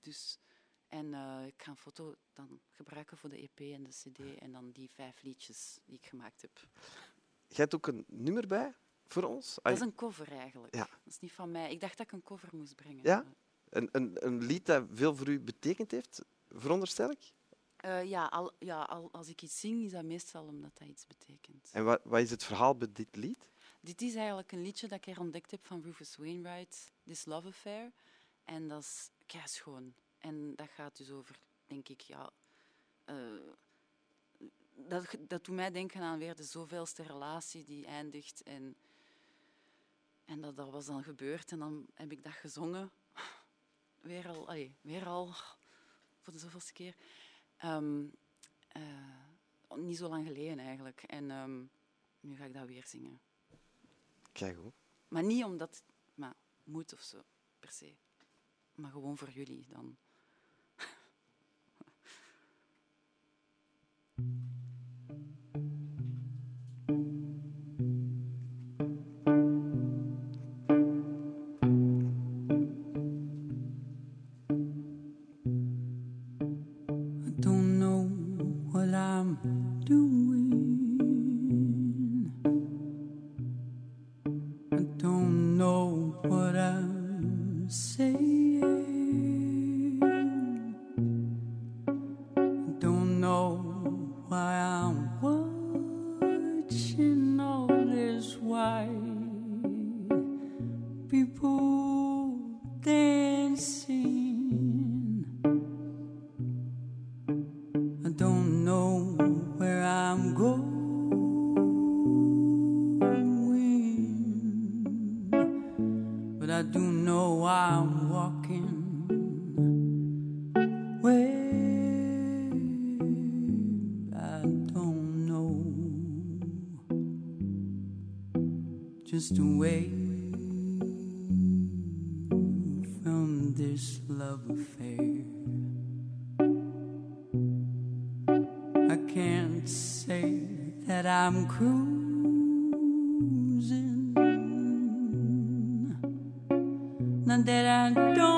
dus, en eh, ik ga een foto dan gebruiken voor de EP en de CD. En dan die vijf liedjes die ik gemaakt heb. Jij hebt ook een nummer bij voor ons? Dat is een cover eigenlijk. Ja. Dat is niet van mij. Ik dacht dat ik een cover moest brengen. Ja? Een, een, een lied dat veel voor u betekend heeft, veronderstel ik? Eh, ja, al, ja al, als ik iets zing, is dat meestal omdat dat iets betekent. En wat, wat is het verhaal bij dit lied? Dit is eigenlijk een liedje dat ik er ontdekt heb van Rufus Wainwright, This Love Affair. En dat is kei schoon. En dat gaat dus over, denk ik, ja... eh, dat, dat doet mij denken aan weer de zoveelste relatie die eindigt. En, en dat, dat was dan gebeurd en dan heb ik dat gezongen weer al, allee, weer al voor de zoveelste keer. Ehm, eh, niet zo lang geleden eigenlijk. En ehm, nu ga ik dat weer zingen. Kijk hoe. Maar niet omdat maar moet of zo, per se. Maar gewoon voor jullie dan. Thank you. I can't say that I'm cruising. Not that I don't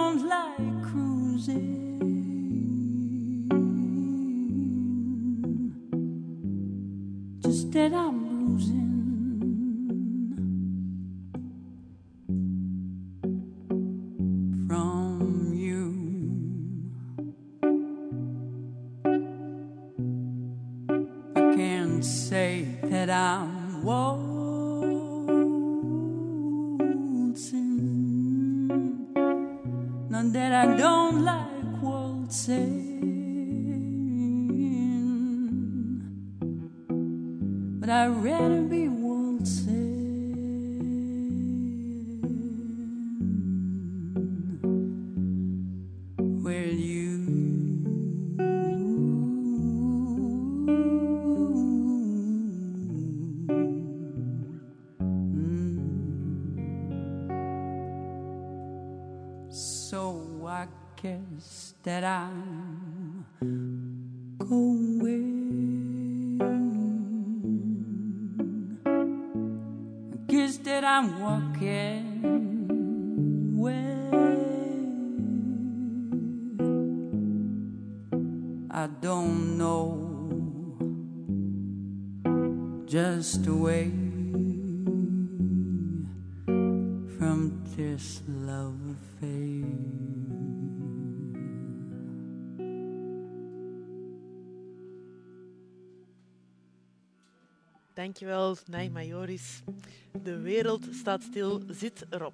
Dankjewel, Naima Joris. De wereld staat stil, zit erop.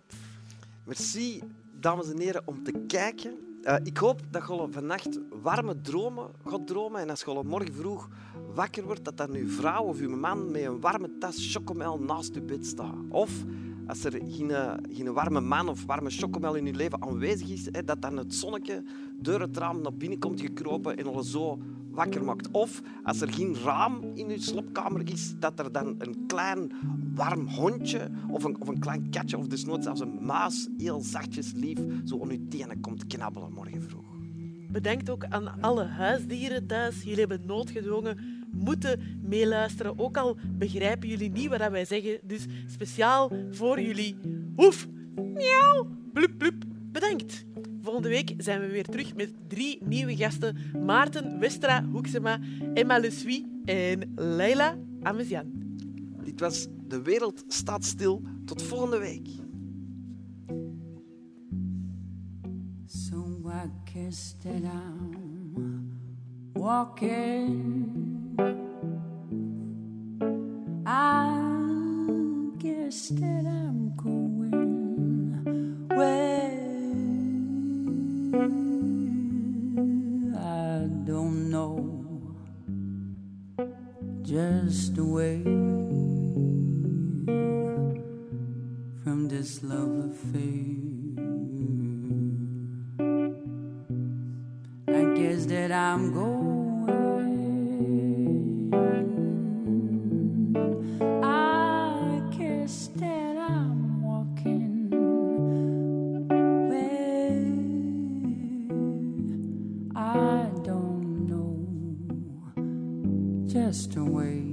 Merci, dames en heren, om te kijken. Eh, ik hoop dat je vannacht warme dromen gaat dromen. En als je morgen vroeg wakker wordt, dat dan uw vrouw of uw man met een warme tas chocomel naast uw bed staat. Of als er geen, geen warme man of warme chocomel in uw leven aanwezig is, hè, dat dan het zonnetje door het raam naar binnen komt gekropen en al zo wakker maakt. Of als er geen raam in uw slaapkamer is, dat er dan een klein warm hondje of een, of een klein katje of desnoods zelfs een muis heel zachtjes lief zo aan uw tenen komt knabbelen morgen vroeg. Bedenkt ook aan alle huisdieren thuis. Jullie hebben noodgedwongen moeten meeluisteren. Ook al begrijpen jullie niet wat wij zeggen. Dus speciaal voor jullie. Hoef, miauw, blup, blup. Bedankt. Volgende week zijn we weer terug met drie nieuwe gasten. Maarten Westra Hoeksema, Emma Le Suy en Leila Amezian. Dit was De Wereld Staat Stil. Tot volgende week. So I guess that I'm walking. I guess that I'm going where I don't know just away from this love affair. I guess that I'm going. Just a way.